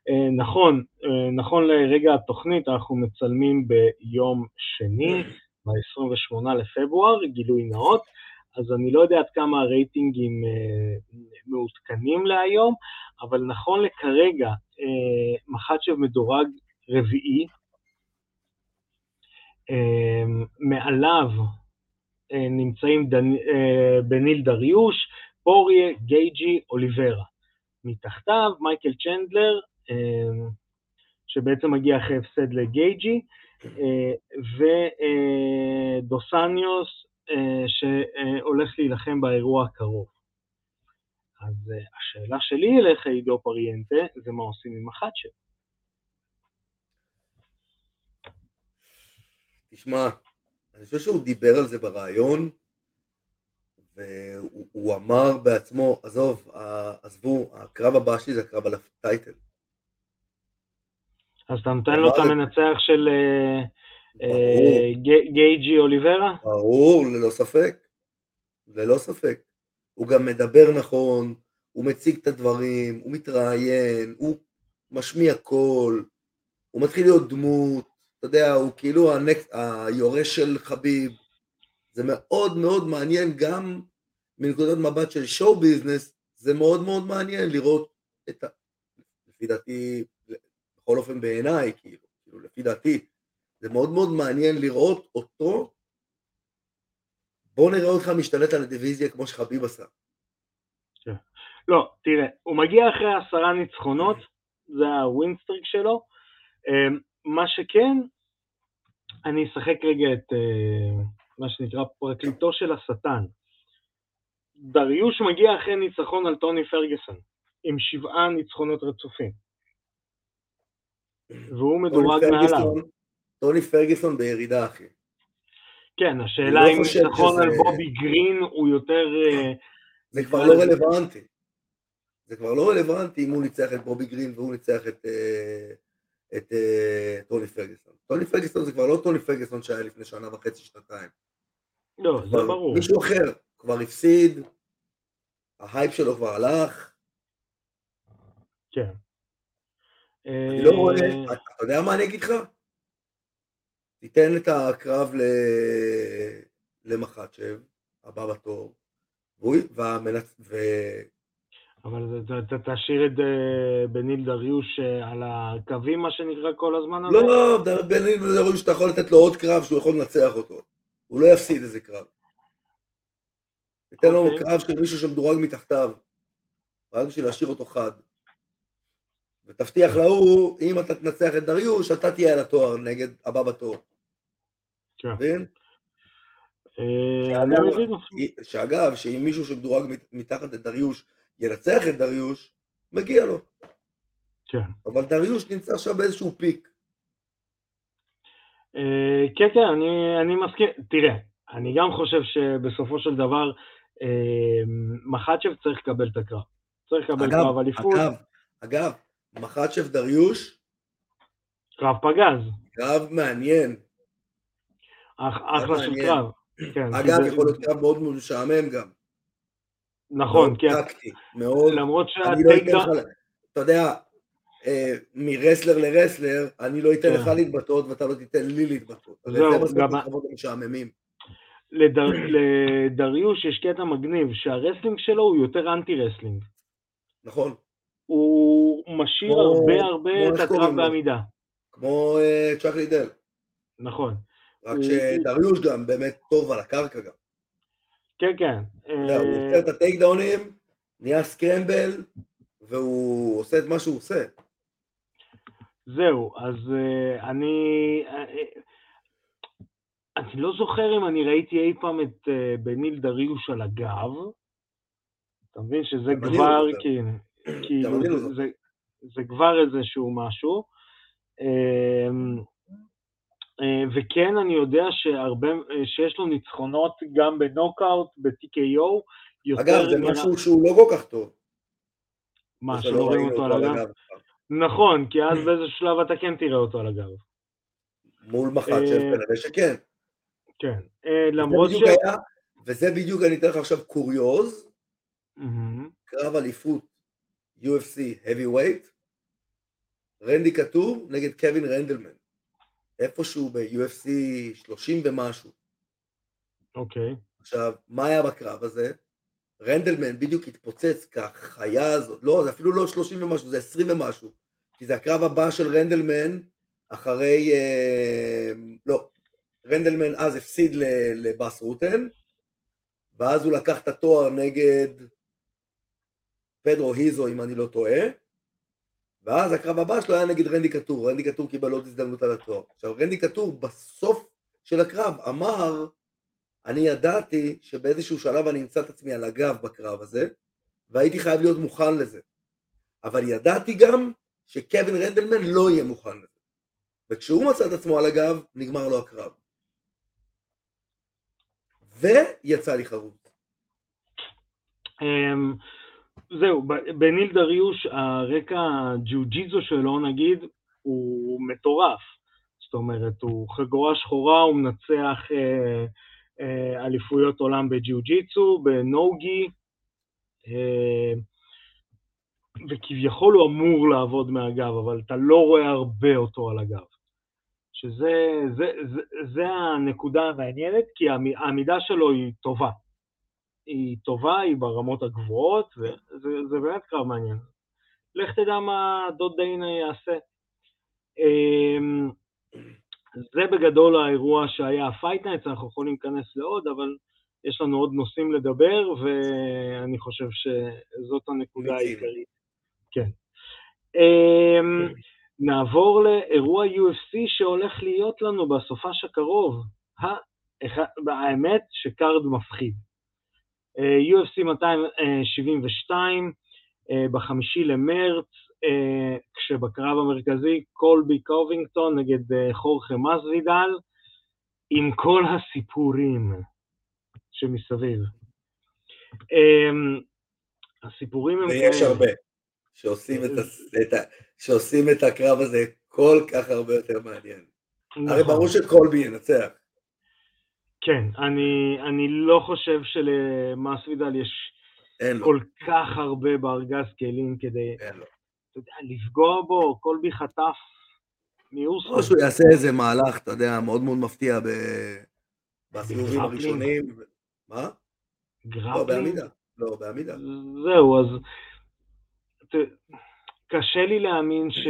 S2: אה, נכון, אה, נכון לרגע התוכנית אנחנו מצלמים ביום שני, ב-28 לפברואר, גילוי נאות, אז אני לא יודע עד כמה הרייטינגים אה, מעודכנים להיום, אבל נכון לכרגע, מחצ'ב מדורג רביעי, מעליו נמצאים בניל דריוש, פוריה, גייג'י, אוליברה. מתחתיו מייקל צ'נדלר, שבעצם מגיע אחרי הפסד לגייג'י, אה, ודוסניוס אה, שהולך להילחם באירוע הקרוב. אז אה, השאלה שלי אליך, עידו פריאנטה, זה מה עושים עם החדשת.
S3: תשמע, אני חושב שהוא דיבר על זה ברעיון, והוא אמר בעצמו, עזוב, עזבו, הקרב הבא שלי זה הקרב על הטייטל.
S2: אז אתה נותן לו את המנצח של אה, אה, גייג'י אוליברה?
S3: ברור, ללא ספק. ללא ספק. הוא גם מדבר נכון, הוא מציג את הדברים, הוא מתראיין, הוא משמיע קול, הוא מתחיל להיות דמות, אתה יודע, הוא כאילו הנק... היורש של חביב. זה מאוד מאוד מעניין גם מנקודת מבט של show business, זה מאוד מאוד מעניין לראות את ה... לפי דעתי, בכל אופן בעיניי, כאילו, כאילו לפי דעתי, זה מאוד מאוד מעניין לראות אותו, בוא נראה אותך משתלט על הדיוויזיה כמו שחביב עשה.
S2: לא, תראה, הוא מגיע אחרי עשרה ניצחונות, זה ה win streak שלו, אמ, מה שכן, אני אשחק רגע את אה, מה שנקרא פרקליטו של השטן. דריוש מגיע אחרי ניצחון על טוני פרגוסון, עם שבעה ניצחונות רצופים. והוא מדורג מעליו.
S3: טוני פרגיסון בירידה, אחי.
S2: כן, השאלה לא אם ניצחון על בובי גרין הוא יותר...
S3: אה, זה כבר לא רלוונטי. זה כבר לא רלוונטי אם הוא ניצח את בובי גרין והוא ניצח את, אה, את, אה, טוני פרגיסון. טוני פרגיסון זה כבר לא טוני פרגיסון שהיה לפני שנה וחצי, שנתיים.
S2: לא, זה ברור.
S3: מישהו אחר כבר הפסיד, ההייפ שלו כבר הלך.
S2: כן.
S3: אני לא רואה, אה, אתה יודע מה אני אגיד לך? תיתן את הקרב למחצ'ב, הבא בתור, והמנצ... ו...
S2: אבל תשאיר את אה, בניל דריוש אה, על הקווים, מה שנקרא כל הזמן
S3: הזה? לא, לא, בניל דריוש, אתה יכול לתת לו עוד קרב שהוא יכול לנצח אותו. הוא לא יפסיד איזה קרב. תיתן לו אוקיי. קרב של מישהו שמדורג מתחתיו, רק בשביל להשאיר אותו חד. ותבטיח להוא, אם אתה תנצח את דריוש, אתה תהיה על התואר נגד הבא בתור. כן. מבין? אה, שאגב, שאם מישהו שמדורג מתחת לדריוש ינצח את דריוש, מגיע לו.
S2: כן.
S3: אבל דריוש נמצא עכשיו באיזשהו פיק.
S2: אה, כן, כן, אני מסכים. תראה, אני גם חושב שבסופו של דבר אה, מחצ'ב צריך לקבל את הקרב. צריך לקבל קרב אליפות.
S3: אגב, אגב, מחצ'ב דריוש.
S2: קרב פגז.
S3: קרב מעניין.
S2: אחלה של קרב.
S3: כן, אגב, יכול להיות קרב מאוד משעמם גם.
S2: נכון, כן.
S3: מאוד טקטי, מאוד.
S2: למרות לא שה take
S3: אתה יודע, אה, מ wrestler ל wrestler, אני לא אתן כן. לך להתבטאות ואתה לא תיתן לי להתבטאות. זהו, גם... זה משעממים.
S2: לדריוש יש קטע מגניב, שה wrestling שלו הוא יותר אנטי רסלינג.
S3: נכון.
S2: הוא משאיר כמו, הרבה הרבה את הקרב בעמידה.
S3: כמו uh, צ'אק לידל.
S2: נכון.
S3: רק שדריוש גם באמת טוב על הקרקע גם.
S2: כן, כן.
S3: הוא עושה את הטייק דאונים, נהיה סקרמבל, והוא עושה את מה שהוא עושה.
S2: זהו, אז uh, אני... Uh, אני לא זוכר אם אני ראיתי אי פעם את uh, בניל דריוש על הגב. אתה מבין שזה כבר, כאילו, כאילו זה, זה, זה כבר איזשהו משהו. Uh, uh, וכן, אני יודע שהרבה, uh, שיש לו ניצחונות גם בנוקאוט, ב-TKO.
S3: אגב, זה משהו שהוא לא כל כך טוב.
S2: מה, שלא רואים אותו על הגב? נכון, כי אז באיזה שלב אתה כן תראה אותו על הגב.
S3: מול מח"ט של כנראה שכן.
S2: כן, אה, למרות ש...
S3: וזה בדיוק, אני אתן לך עכשיו קוריוז, קרב אליפות UFC heavyweight, רנדי קטור נגד קווין רנדלמן, איפשהו ב-UFC 30 ומשהו.
S2: אוקיי.
S3: עכשיו, מה היה בקרב הזה? רנדלמן בדיוק התפוצץ כחיה הזאת, לא, זה אפילו לא 30 ומשהו, זה 20 ומשהו, כי זה הקרב הבא של רנדלמן אחרי, אה, לא, רנדלמן אז הפסיד לבאס רוטן, ואז הוא לקח את התואר נגד פדרו היזו, אם אני לא טועה, ואז הקרב הבא שלו היה נגד רנדי קטור, רנדי קטור קיבל עוד הזדמנות על התואר. עכשיו, רנדי קטור בסוף של הקרב אמר, אני ידעתי שבאיזשהו שלב אני אמצא את עצמי על הגב בקרב הזה, והייתי חייב להיות מוכן לזה. אבל ידעתי גם שקווין רנדלמן לא יהיה מוכן לזה. וכשהוא מצא את עצמו על הגב, נגמר לו הקרב. ויצא לי חרוט.
S2: זהו, בניל דריוש הרקע הג'יוג'יזו שלו נגיד הוא מטורף. זאת אומרת, הוא חגורה שחורה, הוא מנצח אה, אה, אליפויות עולם בג'יוג'יצו, בנוגי, אה, וכביכול הוא אמור לעבוד מהגב, אבל אתה לא רואה הרבה אותו על הגב. שזה זה, זה, זה הנקודה המעניינת, כי העמידה שלו היא טובה. היא טובה, היא ברמות הגבוהות, וזה באמת קרב מעניין. לך תדע מה דוד דיינה יעשה. אמ, זה בגדול האירוע שהיה ה fight nights, אנחנו יכולים להיכנס לעוד, אבל יש לנו עוד נושאים לדבר, ואני חושב שזאת הנקודה העיקרית. כן. אמ, נעבור לאירוע UFC שהולך להיות לנו בסופש הקרוב. האמת שקארד מפחיד. אה, UFC 272 אה, בחמישי למרץ, אה, כשבקרב המרכזי קולבי קובינגטון נגד חורכה מזוידל, עם כל הסיפורים שמסביב. הסיפורים
S3: הם... ויש הרבה. שעושים את, את, שעושים את הקרב הזה כל כך הרבה יותר מעניין. נכון. הרי ברור שקולבי ינצח.
S2: כן, אני, אני לא חושב שלמסוידל יש כל לו. כך הרבה בארגז כלים כדי אתה יודע, לפגוע בו, קולבי חטף
S3: מיוסו. או שהוא יעשה איזה מהלך, אתה יודע, מאוד מאוד מפתיע. בסיבובים הראשונים. מה?
S2: grappling?
S3: לא, בעמידה. לא, בעמידה.
S2: זהו, אז קשה לי להאמין ש...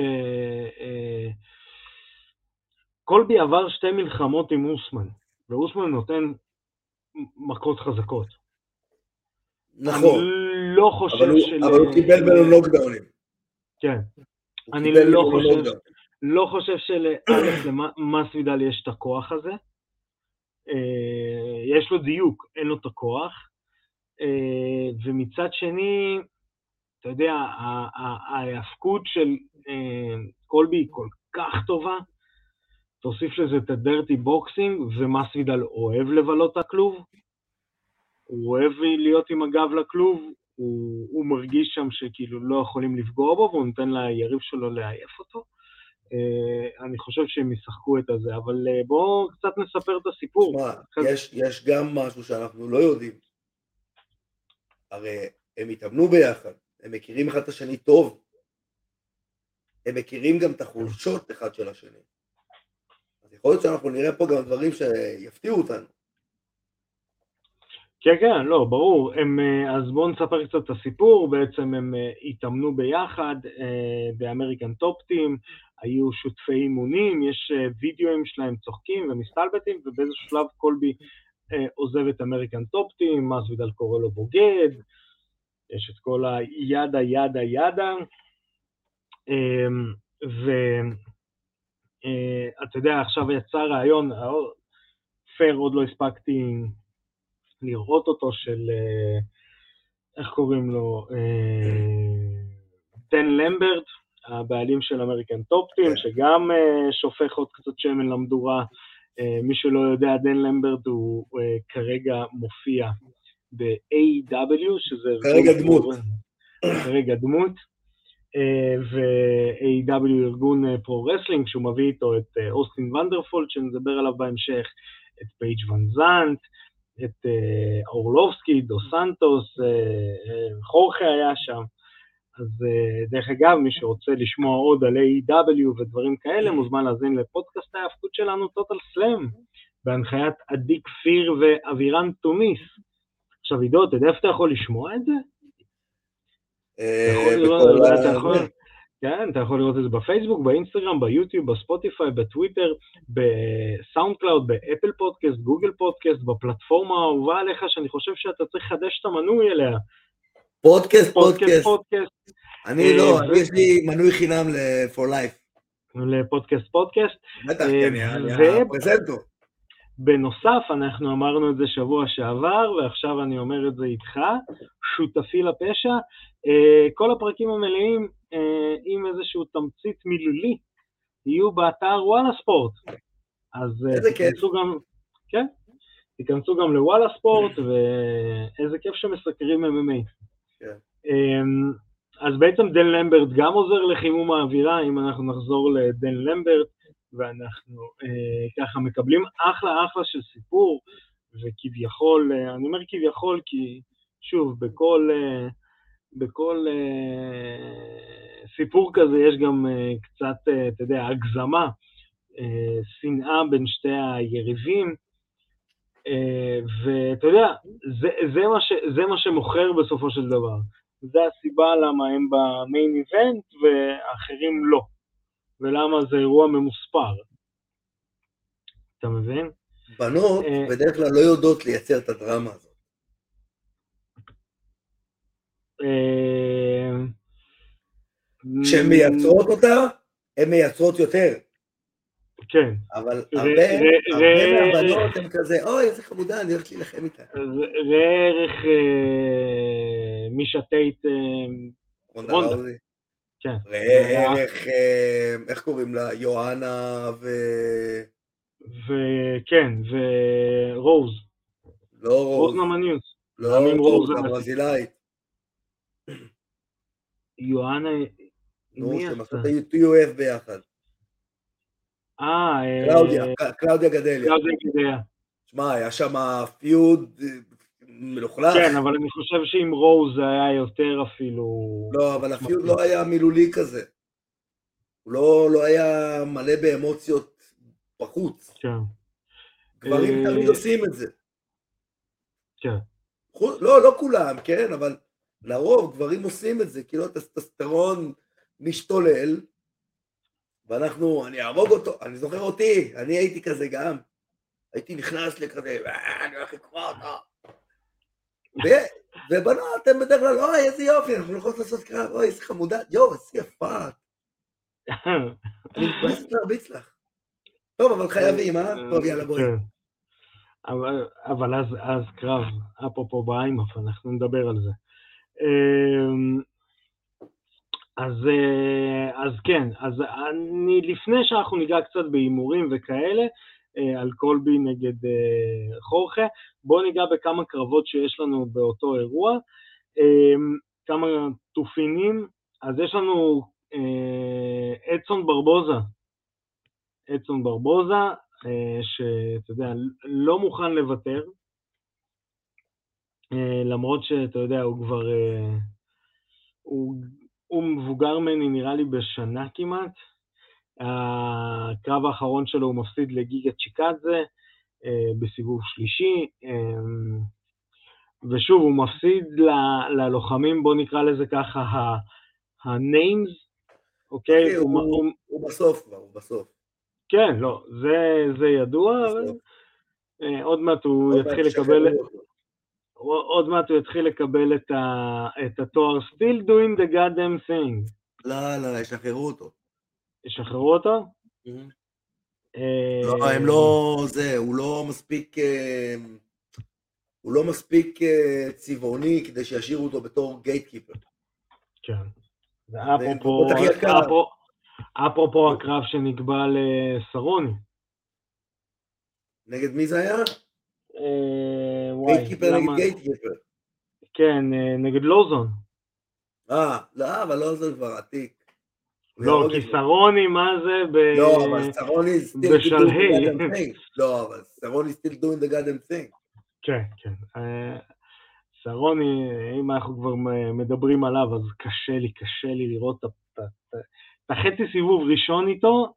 S2: קולבי עבר שתי מלחמות עם אוסמן, ואוסמן נותן מכות חזקות.
S3: נכון.
S2: אני לא חושב
S3: אבל
S2: של...
S3: אבל הוא קיבל ממנו נוקדאונים.
S2: כן. אני לא חושב, לא חושב שלאלף למסווידל יש את הכוח הזה. אה, יש לו דיוק, אין לו את הכוח. אה, ומצד שני, אתה יודע, ההאבקות של אה, קולבי היא כל כך טובה, תוסיף לזה את ה dirty boxing, ומסבידל אוהב לבלות את הכלוב, הוא אוהב להיות עם הגב לכלוב, הוא, הוא מרגיש שם שכאילו לא יכולים לפגוע בו, והוא נותן ליריב שלו לעייף אותו. Uh, אני חושב שהם ישחקו את הזה, אבל uh, בואו קצת נספר את הסיפור.
S3: תשמע, יש, יש גם משהו שאנחנו לא יודעים. הרי הם התאמנו ביחד, הם מכירים אחד את השני טוב. הם מכירים גם את החולשות אחד של השני. אז יכול להיות שאנחנו נראה פה גם דברים שיפתיעו אותנו.
S2: כן, כן, לא, ברור. הם, אה, אז בואו נספר קצת את הסיפור. בעצם הם אה, התאמנו ביחד אה, באמריקן טופטים, היו שותפי אימונים, יש וידאוים שלהם צוחקים ומסתלבטים, ובאיזשהו שלב קולבי עוזב את אמריקן טופטים, מסוידל קורא לו בוגד, יש את כל הידה ידה ידה, ואתה יודע, עכשיו יצא רעיון, פייר עוד לא הספקתי לראות אותו, של, איך קוראים לו, דן למברט, הבעלים של American Top Team, כן. שגם אה, שופך עוד קצת שמן למדורה. אה, מי שלא יודע, דן למברט הוא אה, כרגע מופיע ב-AEW, שזה...
S3: כרגע דמות.
S2: כרגע דמות. אה, ו-AEW ארגון pro wrestling, שהוא מביא איתו את אוסטין ונדרפורד, שנדבר עליו בהמשך, את פייג' ון זנט, את אורלובסקי, דו סנטוס, חורחה היה שם. אז אה, דרך אגב, מי שרוצה לשמוע עוד על AEW ודברים כאלה, מוזמן להאזין לפודקאסט ההאבקות שלנו, Total Slam, בהנחיית עדי כפיר ואבירן תומיס. עכשיו, עידו, אתה יודע איפה אתה יכול לשמוע את זה?
S3: אה,
S2: כן, אתה יכול לראות את זה בפייסבוק, באינסטגרם, ביוטיוב, בספוטיפיי, בטוויטר, בסאונד קלאוד, באפל פודקאסט, גוגל פודקאסט, בפלטפורמה האהובה עליך, שאני חושב שאתה צריך לחדש את המנוי אליה,
S3: פודקאסט, פודקאסט. אני לא, אה, יש לי מנוי חינם ל-for life.
S2: לפודקאסט פודקאסט.
S3: בטח, אני אה, הפרזנטור.
S2: בנוסף, אנחנו אמרנו את זה שבוע שעבר, ועכשיו אני אומר את זה איתך, שותפי לפשע. אה, כל הפרקים המלאים עם איזשהו תמצית מילולי יהיו באתר וואלה ספורט. אז תיכנסו גם, כן, תיכנסו גם לוואלה ספורט, ואיזה כיף שמסקרים MMA.
S3: כן.
S2: אמ, אז בעצם דן למברט גם עוזר לחימום האווירה, אם אנחנו נחזור לדן למברט, ואנחנו אה, ככה מקבלים אחלה אחלה של סיפור, וכביכול, אה, אני אומר כביכול כי שוב, בכל, אה, בכל אה, סיפור כזה יש גם אה, קצת, אה, אתה יודע, הגזמה, אה, שנאה בין שתי היריבים, אה, ואתה יודע, זה, זה, מה ש, זה מה שמוכר בסופו של דבר. זה הסיבה למה הם במיין איבנט ואחרים לא, ולמה זה אירוע ממוספר. אתה מבין?
S3: בנות אה, בדרך כלל לא יודעות לייצר את הדרמה הזאת.
S2: אה,
S3: כשהן מייצרות אותה, הן מייצרות יותר.
S2: כן.
S3: אבל הרבה מהבנות הן כזה, אוי, איזה חמודה, אני הולכת להילחם איתה.
S2: ראה ערך אה, מישה טייט
S3: אה, רונדה.
S2: כן.
S3: ראה ערך, אה, איך קוראים לה? יואנה ו...
S2: וכן, ורוז.
S3: לא רוז.
S2: רוז נמניוס.
S3: לא רוז, הברזילאית.
S2: יואנה...
S3: נו, שהם עשו את ה-UF ביחד.
S2: אה...
S3: קלאודיה, קלאודיה גדליה.
S2: קלאודיה גדליה.
S3: שמע, היה שם פיוד אה, מלוכלך.
S2: כן, אבל אני חושב שעם רוז זה היה יותר אפילו...
S3: לא, אבל הפיוד לא היה מילולי כזה. הוא לא, לא היה מלא באמוציות בחוץ.
S2: כן.
S3: גברים אה, תמיד עושים את זה.
S2: כן.
S3: לא, לא כולם, כן, אבל לרוב גברים עושים את זה, כאילו הטסטסטרון משתולל, ואנחנו, אני אהרוג אותו, אני זוכר אותי, אני הייתי כזה גם. הייתי נכנס לכזה, אה, אני הולך לקרוא אותו. ובנות הן בדרך כלל, אוי, איזה יופי, אנחנו הולכות לעשות קרב, אוי, איזה חמודה, יואו, איזה יפה. אני מתבאסת להרביץ לך. טוב, אבל חייבים, אה? טוב, יאללה, בואי. כן.
S2: אבל אז קרב, אפרופו באיימאף, אנחנו נדבר על זה. אמ, אז, אה, אז כן, אז אני, לפני שאנחנו ניגע קצת בהימורים וכאלה, על קולבי נגד אה, חורכה, בואו ניגע בכמה קרבות שיש לנו באותו אירוע, כמה תופינים, אז יש לנו אדסון ברבוזה, אדסון ברבוזה, שאתה יודע, לא מוכן לוותר, למרות שאתה יודע, הוא כבר, הוא הוא מבוגר ממני נראה לי בשנה כמעט. הקרב האחרון שלו הוא מפסיד לגיגה צ'יקדזה אה, בסיבוב שלישי, אה, ושוב, הוא מפסיד ל, ללוחמים, בואו נקרא לזה ככה, ה-names, אוקיי?
S3: Okay, הוא, הוא, הוא, הוא בסוף כבר, הוא בסוף.
S2: כן, לא, זה, זה ידוע, אבל, uh, עוד מעט הוא יתחיל לקבל... עוד מעט הוא יתחיל לקבל את, ה, את התואר Still doing the goddamn thing.
S3: לא, לא, ישחררו אותו.
S2: ישחררו אותו?
S3: לא, הם לא, זה, הוא לא מספיק, הוא לא מספיק צבעוני כדי שישאירו אותו בתור גייטקיפר.
S2: כן. ואפרופו, אפרופו הקרב שנקבע לסרוני.
S3: נגד מי זה היה?
S2: אה,
S3: גייטקיפר נגד גייטקיפר.
S2: כן, אה, נגד לוזון.
S3: אה, לא, אבל לוזון כבר עתיק.
S2: לא, כי סרוני, מה זה ב...
S3: לא, אבל סרוני בשלהי. לא, אבל סרוני still doing the goddamn thing.
S2: כן, כן. אה, סרוני, אם אנחנו כבר מדברים עליו, אז קשה לי, קשה לי לראות את החצי סיבוב ראשון איתו,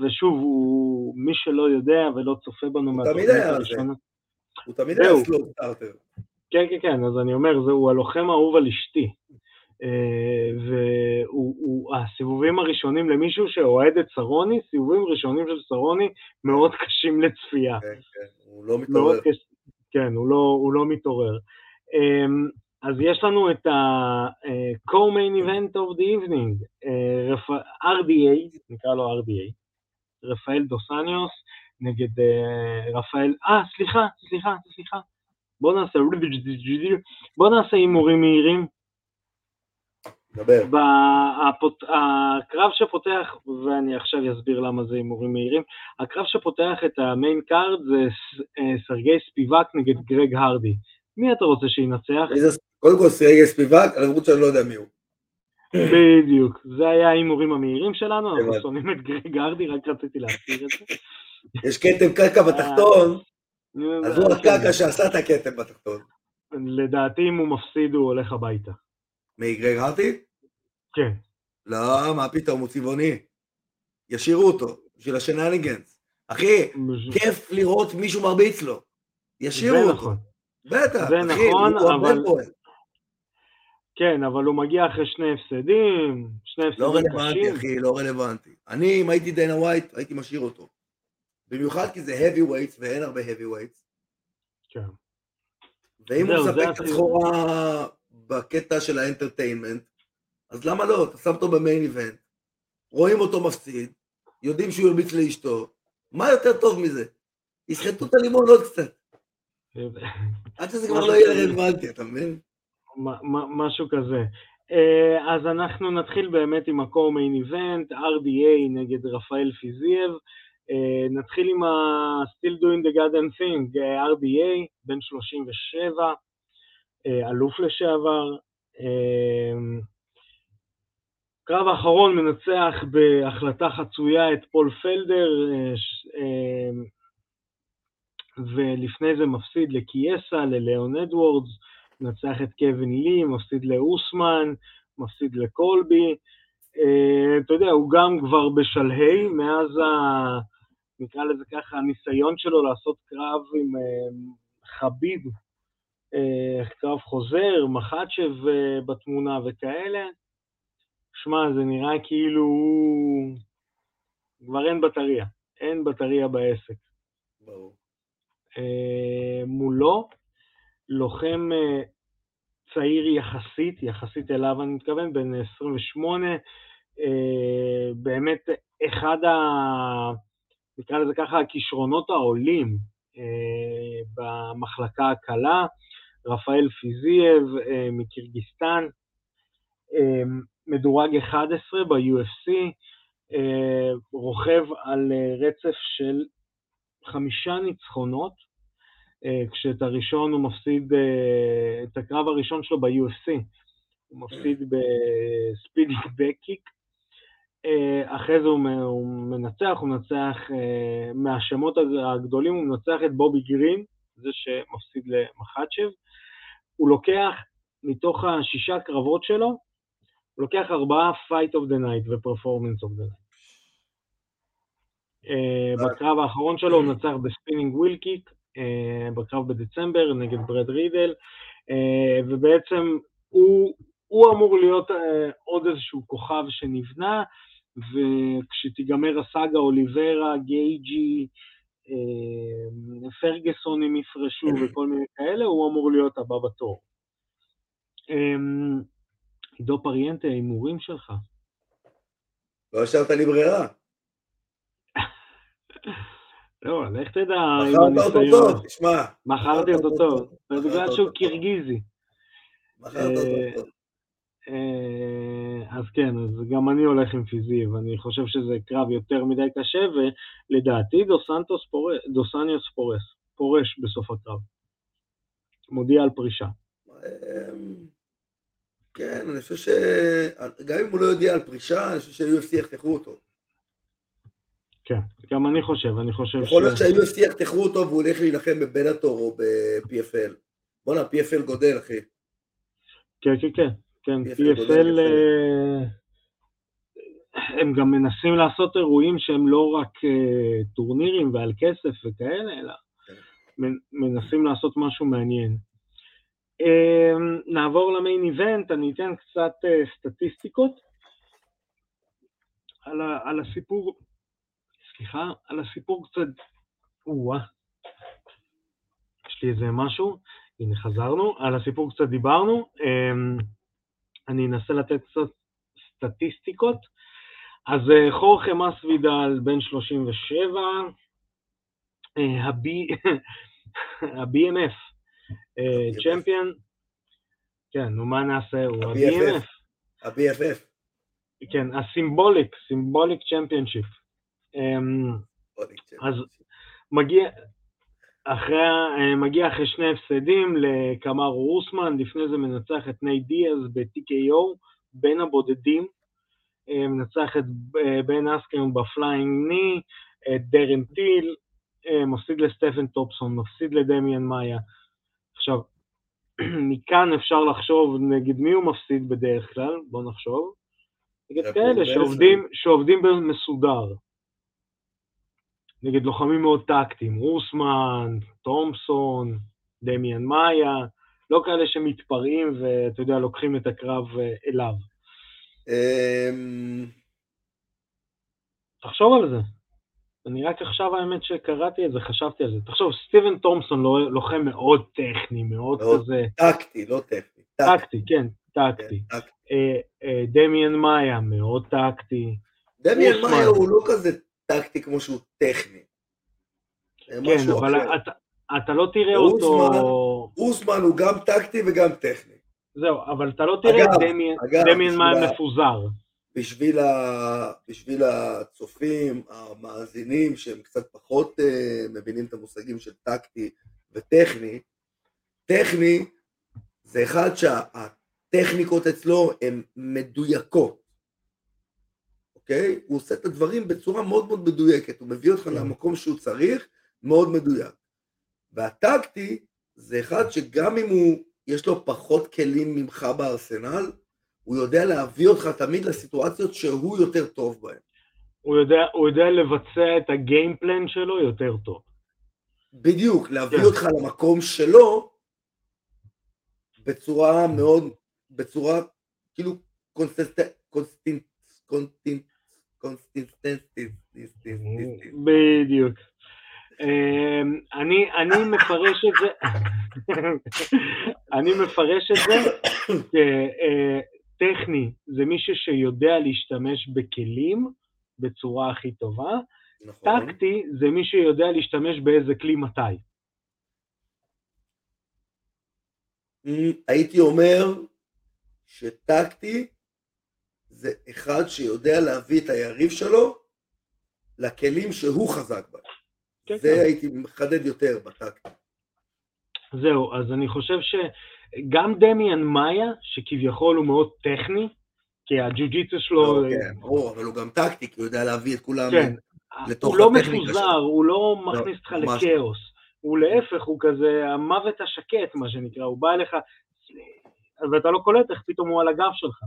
S2: ושוב, הוא, מי שלא יודע ולא צופה בנו
S3: מהתוכנית הראשונה... הוא תמיד היה סלואו סטארטר.
S2: כן, כן, כן, אז אני אומר, זהו הלוחם האהוב על אשתי. והסיבובים הראשונים למישהו שאוהד את סרוני, סיבובים ראשונים של סרוני מאוד קשים לצפייה.
S3: כן, כן, הוא לא מתעורר. קש...
S2: כן, הוא לא, הוא לא מתעורר. אמ, אז יש לנו את ה-co-main event of the evening, RDA, נקרא לו RDA, רפאל דוסניוס נגד רפאל, אה, סליחה, סליחה, סליחה, בוא נעשה, בוא נעשה הימורים מהירים.
S3: דבר.
S2: הקרב שפותח, ואני עכשיו אסביר למה זה הימורים מהירים, הקרב שפותח את ה main card זה סרגי ספיבק נגד גרג הרדי. מי אתה רוצה שינצח?
S3: קודם כל סרגי ספיבק, למרות שאני לא יודע מי הוא.
S2: בדיוק, זה היה ההימורים המהירים שלנו, אנחנו שונאים את גרג הרדי, רק רציתי להזכיר את זה.
S3: יש כתם קקה בתחתון, אה, אז הוא הקקה שעשה את הכתם בתחתון.
S2: לדעתי אם הוא מפסיד הוא הולך הביתה.
S3: מגרג הרדי?
S2: כן.
S3: לא, מה פתאום, הוא צבעוני. ישאירו אותו, בשביל השנניגנס. אחי, כיף לראות מישהו מרביץ לו. ישאירו אותו. נכון. בטח,
S2: זה אחי, נכון, אבל... כן, אבל הוא מגיע אחרי שני הפסדים, שני הפסדים
S3: קשים. לא רלוונטי, אחי, לא רלוונטי. אני, אם הייתי דיינה ווייט, הייתי משאיר אותו. במיוחד כי זה heavy weights ואין הרבה heavy weights.
S2: כן.
S3: ואם הוא מספק את הסחורה בקטע של ה entertainment, אז למה לא? אתה שם אותו ב main event, רואים אותו מפסיד, יודעים שהוא הרביץ לאשתו, מה יותר טוב מזה? יסחטו את הלימון עוד קצת. עד שזה כבר לא יהיה רלוונטי, אתה מבין?
S2: משהו כזה. אה, אז אנחנו נתחיל באמת עם ה-co-main event, RDA נגד רפאל פיזייב. אה, נתחיל עם ה-Still doing the goddamn thing, אה, RDA, בן 37, אלוף לשעבר. קרב האחרון מנצח בהחלטה חצויה את פול פלדר, ולפני זה מפסיד לקייסה, לליאון אדוורדס, מנצח את קווין לי, מפסיד לאוסמן, מפסיד לקולבי. אתה יודע, הוא גם כבר בשלהי, מאז, ה, נקרא לזה ככה, הניסיון שלו לעשות קרב עם חביב, קרב חוזר, מחצ'ב uh, בתמונה וכאלה. שמע, זה נראה כאילו כבר אין בטריה, אין בטריה בעסק.
S3: ברור.
S2: Uh, מולו לוחם אה, צעיר יחסית, יחסית אליו אני מתכוון, בן 28, אה, באמת אחד ה... נקרא לזה ככה, הכישרונות העולים אה, במחלקה הקלה, רפאל פיזייב מקירגיסטן, מדורג 11 ב-UFC, רוכב על רצף של חמישה ניצחונות, אה, כשאת הראשון הוא מפסיד, אה, את הקרב הראשון שלו ב-UFC, הוא מפסיד ב spinning back kick, אה, אחרי זה הוא מנצח, הוא מנצח, מהשמות הגדולים הוא מנצח את בובי גרין, זה שמפסיד למחאצ'ב, הוא לוקח מתוך השישה קרבות שלו, הוא לוקח ארבעה Fight of the Night ו-Performance of the Night. בקרב האחרון שלו הוא נצח ב spinning wheel kick, אה, בקרב בדצמבר נגד ברד רידל, אה, ובעצם הוא, הוא אמור להיות אה, עוד איזשהו כוכב שנבנה, וכשתיגמר הסאגה אוליברה, גייג'י, אה, פרגסונים יפרשו כן. וכל מיני כאלה, הוא אמור להיות הבא בתור. אה, עידו פריאנטה, ההימורים שלך.
S3: לא השארת לי ברירה.
S2: לא, לך תדע עם הניסיון.
S3: מכרת אותו טוב, תשמע.
S2: מכרתי אותו טוב, בגלל שהוא קירגיזי.
S3: מכרת אותו אה, טוב.
S2: אה, אז כן, אז גם אני הולך עם פיזייב, ואני חושב שזה קרב יותר מדי קשה, ולדעתי דו סנטוס פורס, דוס אנג'וס פורס, פורש בסוף הקרב. מודיע על פרישה.
S3: אמ, כן, אני חושב ש... גם אם הוא לא יודיע על פרישה, אני חושב שה-UFC יחתכו אותו.
S2: כן, גם אני חושב, אני חושב
S3: ש... יכול להיות שה-UFC יחתכו אותו והוא הולך להילחם בבנאטור או ב-PFL. בואנה, PFL גודל, אחי.
S2: כן, כן, כן. כן, PFL, אה, הם גם מנסים לעשות אירועים שהם לא רק אה, טורנירים ועל כסף וכאלה, אלא כן. מנסים לעשות משהו מעניין. אה, נעבור למיין איבנט, אני אתן קצת סטטיסטיקות על, ה, על הסיפור, סליחה, על הסיפור קצת, או-אה, יש לי איזה משהו, הנה חזרנו, על הסיפור קצת דיברנו. אני אנסה לתת קצת סטטיסטיקות. אז אה, חורכה מסוידל, בן 37, ה-BMF, champion, כן, נו מה נעשה, הוא ה-BMF.
S3: ה-BFF.
S2: כן, ה symbolic, symbolic championship. אז מגיע, אחרי, אה, מגיע אחרי שני הפסדים לקמארו אוסמן, לפני זה מנצח את נייט דיאז ב-TKO, בין הבודדים, אה, מנצח את אה, בן אסקרן ב flying knee, את דרן טיל, מפסיד לסטפן טופסון, מפסיד לדמיאן מאיה. עכשיו, מכאן אפשר לחשוב נגד מי הוא מפסיד בדרך כלל, בואו נחשוב. נגד כאלה שעובדים, שעובדים במסודר. נגד לוחמים מאוד טקטיים, רוסמן, תומפסון, דמיאן מאיה, לא כאלה שמתפרעים ואתה יודע, לוקחים את הקרב אה, אליו. אמ, תחשוב על זה. אני רק עכשיו, האמת שקראתי את זה, חשבתי על זה. תחשוב, סטיבן תומפסון לא, לוחם מאוד טכני, מאוד, מאוד כזה...
S3: טקטי, לא טכני.
S2: טקטי, כן, טקטי. כן, אה, אה, דמיאן מאיה, מאוד טקטי.
S3: דמיאן מאיה הוא לא כזה טקטי כמו שהוא טכני.
S2: כן, אבל אתה, אתה לא תראה אותו...
S3: אוסמן הוא גם טקטי וגם טכני.
S2: זהו, אבל אתה לא תראה את דמיין מים מפוזר.
S3: בשביל, ה... בשביל הצופים, המאזינים, שהם קצת פחות uh, מבינים את המושגים של טקטי וטכני, טכני זה אחד שהטכניקות אצלו הן מדויקות. אוקיי? הוא עושה את הדברים בצורה מאוד מאוד מדויקת, הוא מביא אותך כן. למקום שהוא צריך, מאוד מדויק. והטקטי זה אחד שגם אם הוא, יש לו פחות כלים ממך בארסנל, הוא יודע להביא אותך תמיד לסיטואציות שהוא יותר טוב בהן.
S2: הוא יודע, הוא יודע לבצע את ה game plan שלו יותר טוב.
S3: בדיוק, להביא כן. אותך למקום שלו בצורה מאוד, בצורה כאילו constant, constant, constant, constant,
S2: בדיוק. אמ, אני, אני מפרש את זה, אני מפרש את זה כטכני, זה מישהו שיודע להשתמש בכלים בצורה הכי טובה, נכון. טקטי זה מי שיודע להשתמש באיזה כלי מתי.
S3: הייתי אומר שטקטי זה אחד שיודע להביא את היריב שלו לכלים שהוא חזק בהם. כן, זה כן. הייתי מחדד יותר בטקט.
S2: זהו, אז אני חושב שגם דמיאן מאיה, שכביכול הוא מאוד טכני, כי הג'ו-ג'יצו שלו...
S3: לא, כן, ברור, אבל הוא גם טקטי, כי הוא יודע להביא את כולם כן. לתוך
S2: הטכניקה שלו. הוא לא מפוזר, הוא לא, לא מכניס אותך לכאוס. הוא להפך, הוא כזה המוות השקט, מה שנקרא, הוא בא אליך, ואתה לא קולט איך פתאום הוא על הגב שלך.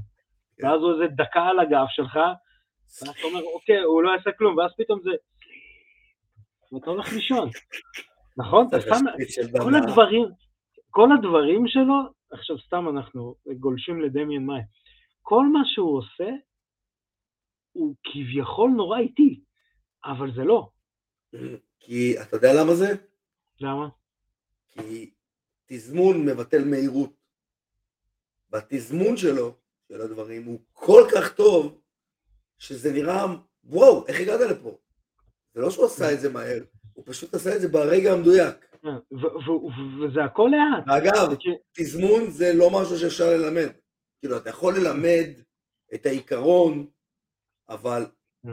S2: כן. ואז הוא איזה דקה על הגב שלך, ואז אתה אומר, אוקיי, הוא לא יעשה כלום, ואז פתאום זה... ואתה הולך לישון. נכון? כל הדברים, כל הדברים שלו, עכשיו סתם אנחנו גולשים לדמיאן מאי, כל מה שהוא עושה, הוא כביכול נורא איטי, אבל זה לא.
S3: כי אתה יודע למה זה?
S2: למה?
S3: כי תזמון מבטל מהירות. בתזמון שלו, של הדברים הוא כל כך טוב, שזה נראה, וואו, איך הגעת לפה? זה לא שהוא עשה את זה מהר, הוא פשוט עשה את זה ברגע המדויק.
S2: וזה הכל לאט.
S3: אגב, תזמון זה לא משהו שאפשר ללמד. כאילו, אתה יכול ללמד את העיקרון, אבל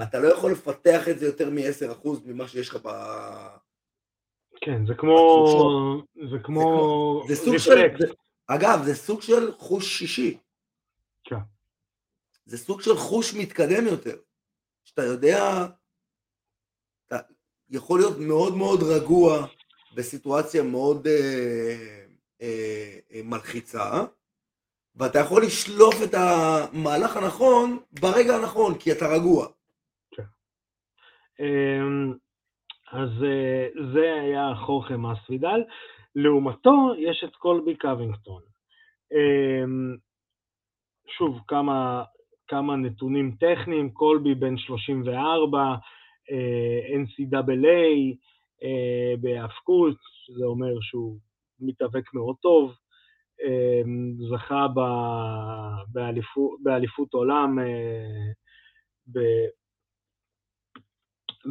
S3: אתה לא יכול לפתח את זה יותר מ-10% ממה שיש לך ב...
S2: כן, זה כמו... זה כמו...
S3: זה סוג של... אגב, זה סוג של חוש שישי.
S2: כן.
S3: זה סוג של חוש מתקדם יותר. שאתה יודע, אתה יכול להיות מאוד מאוד רגוע בסיטואציה מאוד אה, אה, אה, מלחיצה, ואתה יכול לשלוף את המהלך הנכון ברגע הנכון, כי אתה רגוע. כן.
S2: אמ, אז אה, זה היה חורכה מסווידל. לעומתו יש את קולבי קווינגטון. שוב, כמה, כמה נתונים טכניים, קולבי בן 34, NCAA, אה, בהאבקות, זה אומר שהוא מתאבק מאוד טוב, אמ, זכה באליפות, באליפות עולם אה, ב...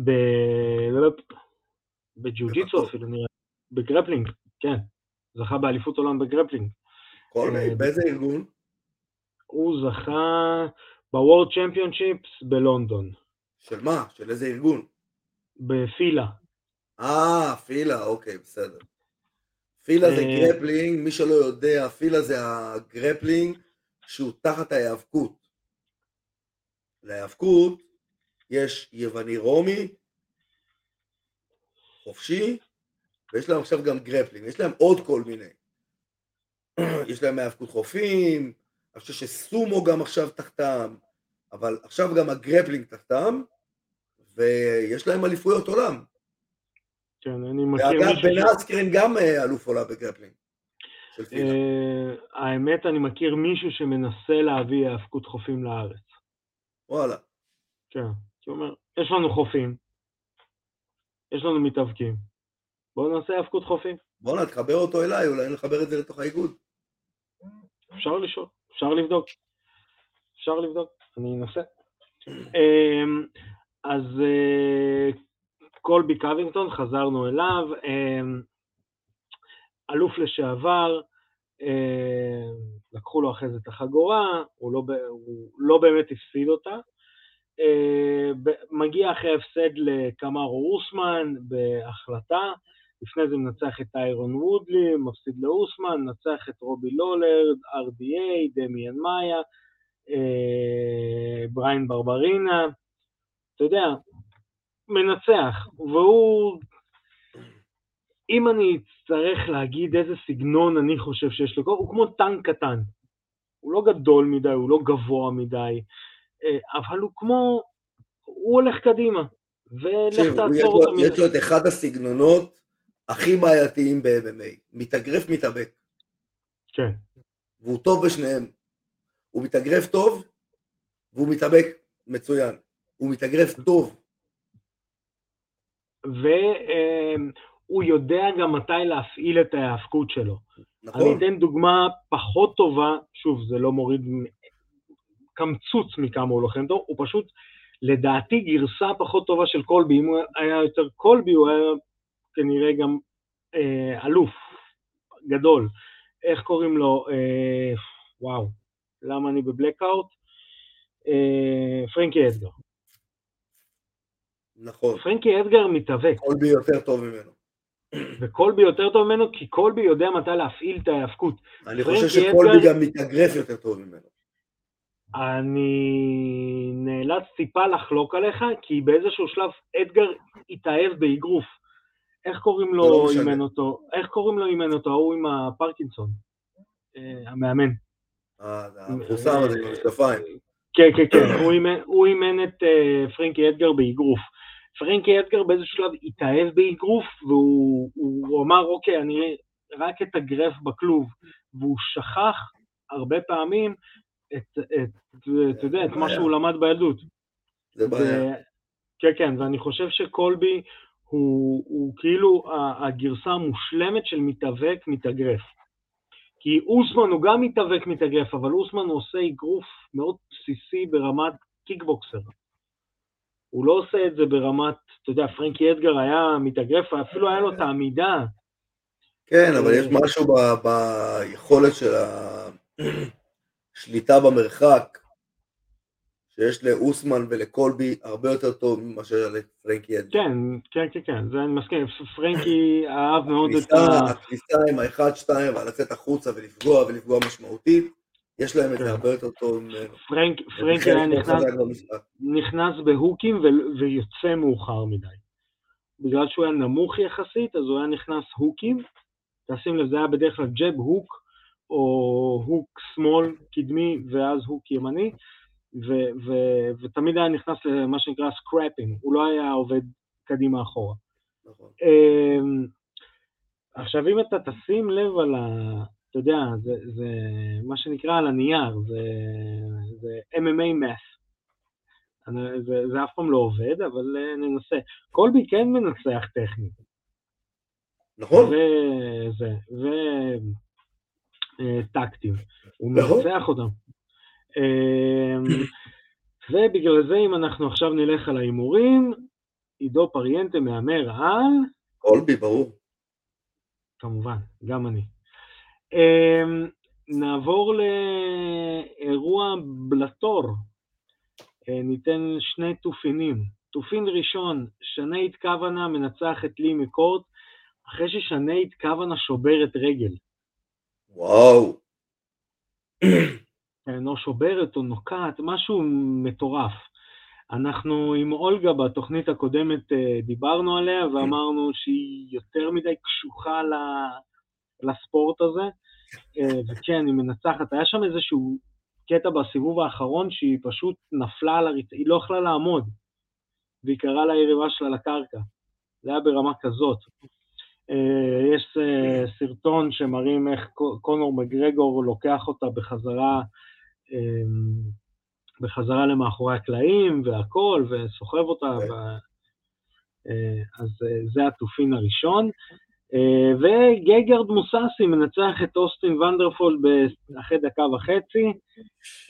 S2: ב... בג'יוג'יצו אפילו נראה, בגרפלינג, כן, זכה באליפות עולם בגרפלינג.
S3: אה, באיזה ארגון?
S2: הוא זכה ב World Championships בלונדון.
S3: של מה? של איזה ארגון?
S2: בפילה.
S3: אה, פילה, אוקיי, בסדר. פילה זה אה, גרפלינג, מי שלא יודע, פילה זה הגרפלינג שהוא תחת ההיאבקות. להיאבקות יש יווני רומי, חופשי, ויש להם עכשיו גם גרפלינג, יש להם עוד כל מיני. יש להם היאבקות חופים, אני חושב שסומו גם עכשיו תחתם, אבל עכשיו גם הגרפלינג תחתם, ויש להם אליפויות עולם.
S2: כן, אני מכיר
S3: מישהו... ואגב, בן אסקרן גם אה, אלוף עולם בגרפלינג.
S2: אה, האמת, אני מכיר מישהו שמנסה להביא האבקות חופים לארץ.
S3: וואלה.
S2: כן, כי הוא אומר, יש לנו חופים, יש לנו מתאבקים, בואו נעשה האבקות חופים.
S3: בואנה, תחבר אותו אליי, אולי נחבר את זה לתוך האיגוד.
S2: אפשר לשאול, אפשר לבדוק. אפשר לבדוק, אני אנסה. אמ, אז אה, קולבי קווינגטון, חזרנו אליו, אמ, אלוף לשעבר, אמ, לקחו לו אחרי זה את החגורה, הוא לא, הוא לא באמת הפסיד אותה. מגיע אחרי הפסד לקמארו אוסמן בהחלטה, לפני זה מנצח את איירון וודלי, מפסיד לאוסמן, מנצח את רובי לולרד, RDA, דמיאן מאיה, בריין ברברינה. אתה יודע, מנצח, והוא... אם אני אצטרך להגיד איזה סגנון אני חושב שיש לו, הוא כמו טנק קטן. הוא לא גדול מדי, הוא לא גבוה מדי, אה, אבל הוא כמו... הוא הולך קדימה, ולך תעצור אותו.
S3: יש לו את אחד הסגנונות הכי בעייתיים ב-MMA, מתאגרף מתאבק.
S2: כן.
S3: והוא טוב בשניהם. הוא מתאגרף טוב, והוא מתאבק מצוין. הוא מתאגרף טוב.
S2: והוא יודע גם מתי להפעיל את ההאבקות שלו. נכון. אני אתן דוגמה פחות טובה, שוב, זה לא מוריד קמצוץ מכמה הוא לוחם טוב, הוא פשוט, לדעתי, גרסה פחות טובה של קולבי. אם הוא היה יותר קולבי, הוא היה כנראה גם אה, אלוף גדול. איך קוראים לו? אה, וואו, למה אני בבלקאוט? אה, פרנקי אדגר.
S3: נכון.
S2: פרנקי אדגר מתאבק.
S3: קולבי יותר טוב ממנו.
S2: וקולבי יותר טוב ממנו כי קולבי יודע מתי להפעיל את ההאבקות.
S3: אני חושב שקולבי אדגר... גם מתאגרף יותר טוב ממנו.
S2: אני נאלץ טיפה לחלוק עליך, כי באיזשהו שלב אדגר התאהב באגרוף. איך קוראים לו לא אימן אותו? איך קוראים לו אימן אותו? ההוא עם הפרקינסון, אה, המאמן.
S3: אה, המפורסם הזה עם המשקפיים.
S2: כן, כן, כן, הוא אימן את אה, פרנקי אדגר באגרוף. פרנקי אדגר באיזשהו שלב התאהב באגרוף, והוא אמר, אוקיי, אני רק את הגרף בכלוב, והוא שכח הרבה פעמים את, את, אתה יודע, את מה שהוא למד בילדות.
S3: זה בעיה.
S2: כן, כן, ואני חושב שקולבי הוא, הוא כאילו הגרסה המושלמת של מתאבק מתאגרף. כי אוסמן הוא גם מתאבק מתאגרף, אבל אוסמן הוא עושה אגרוף מאוד בסיסי ברמת קיקבוקסר. הוא לא עושה את זה ברמת, אתה יודע, פרנקי אדגר היה מתאגרף, אפילו היה לו את העמידה.
S3: כן, אבל יש משהו ב- ביכולת של השליטה במרחק, שיש לאוסמן ולקולבי הרבה יותר טוב מאשר לפרנקי אדגר.
S2: כן, כן, כן, כן, זה אני מסכים. פרנקי אהב מאוד את ה...
S3: הכניסה עם האחד, שתיים, ולצאת החוצה ולפגוע ולפגוע משמעותית, יש להם את זה
S2: כן.
S3: הרבה יותר טוב.
S2: פרנקי היה נכנס, בהוקים ויוצא מאוחר מדי. בגלל שהוא היה נמוך יחסית, אז הוא היה נכנס הוקים, תשים לב, זה היה בדרך כלל jab hook, או hook שמאל קדמי ואז hook ימני, ו- ו- ותמיד היה נכנס למה שנקרא scrapping, הוא לא היה עובד קדימה אחורה.
S3: נכון.
S2: אמ, עכשיו, אם אתה תשים לב על ה... אתה יודע, זה, זה מה שנקרא על הנייר, זה, זה MMA math. אני- זה, זה אף פעם לא עובד, אבל אה, ננסה. קולבי כן מנצח טכנית.
S3: נכון?
S2: וזה, וטקטים. הוא
S3: נכון.
S2: מנצח אותם. אמ, ובגלל זה, אם אנחנו עכשיו נלך על ההימורים, עידו פריאנטה מהמר על...
S3: קולבי, ברור.
S2: כמובן, גם אני. Um, נעבור לאירוע בלטור. Uh, ניתן שני תופינים. תופין ראשון, שנייט קוונה מנצח את לי מקורט, אחרי ששנייט קוונה שוברת רגל.
S3: וואו.
S2: כן, או שוברת או נוקעת, משהו מטורף. אנחנו עם אולגה בתוכנית הקודמת אה, דיברנו עליה ואמרנו שהיא יותר מדי קשוחה לספורט הזה, אה, וכן, היא מנצחת. היה שם איזשהו קטע בסיבוב האחרון שהיא פשוט נפלה על הריצה, היא לא יכלה לעמוד, והיא קראה ליריבה שלה לקרקע. זה היה ברמה כזאת. אה, יש אה, סרטון שמראים איך קו- קונור מגרגור לוקח אותה בחזרה בחזרה למאחורי הקלעים והכל, וסוחב אותה,
S3: כן.
S2: ו... אה, אז אה, זה התופין הראשון. אה, וגייגרד מוססי מנצח את אוסטין ונדרפולד ב- אחרי דקה וחצי.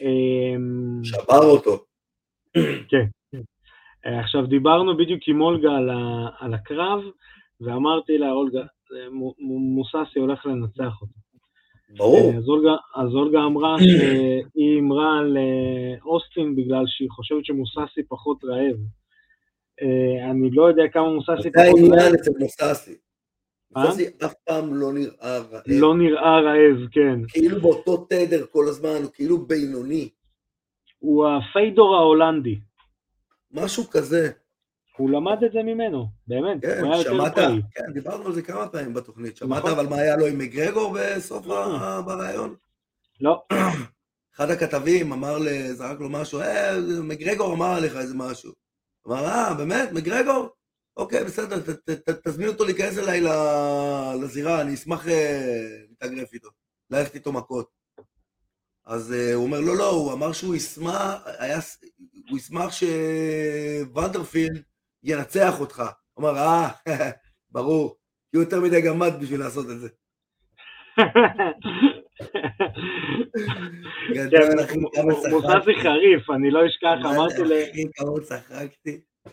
S2: אה,
S3: שבר אותו.
S2: אה, עכשיו, דיברנו בדיוק עם אולגה על, ה... על הקרב, ואמרתי לה, אולגה, מו- מו- מוססי הולך לנצח אותו.
S3: ברור.
S2: אז אולגה, אז אולגה אמרה שהיא הימרה על אה, אוסטין בגלל שהיא חושבת שמוססי פחות רעב. אה, אני לא יודע כמה מוססי
S3: זה
S2: פחות רעב,
S3: העניין אצל מוססי.
S2: אה?
S3: מוססי אף פעם לא נראה רעב.
S2: לא נראה רעב, כן.
S3: כאילו באותו תדר כל הזמן, הוא כאילו בינוני.
S2: הוא הפיידור ההולנדי.
S3: משהו כזה.
S2: הוא למד את זה ממנו, באמת.
S3: כן, שמעת? כן, דיברנו על זה כמה פעמים בתוכנית. שמעת
S2: נכון.
S3: אבל מה היה לו עם מגרגור בסוף
S2: לא.
S3: ה- בריאיון?
S2: לא,
S3: אחד הכתבים אמר, ל- זרק לו משהו, אה, מגרגור אמר עליך איזה משהו. אמר, אה, באמת? מגרגור? אוקיי, בסדר, ת- ת- ת- תזמין אותו להיכנס אליי לזירה, אני אשמח אה, להתאגרף איתו, ללכת איתו מכות. אז אה, הוא אומר, לא, לא, הוא אמר שהוא ישמח, היה, הוא ישמח שוונדרפילד ינצח אותך. הוא אמר, אה, ברור, כי הוא יותר מדי גמד בשביל לעשות את זה.
S2: כן, מוססי. חריף, אני לא אשכח, אמרתי ל...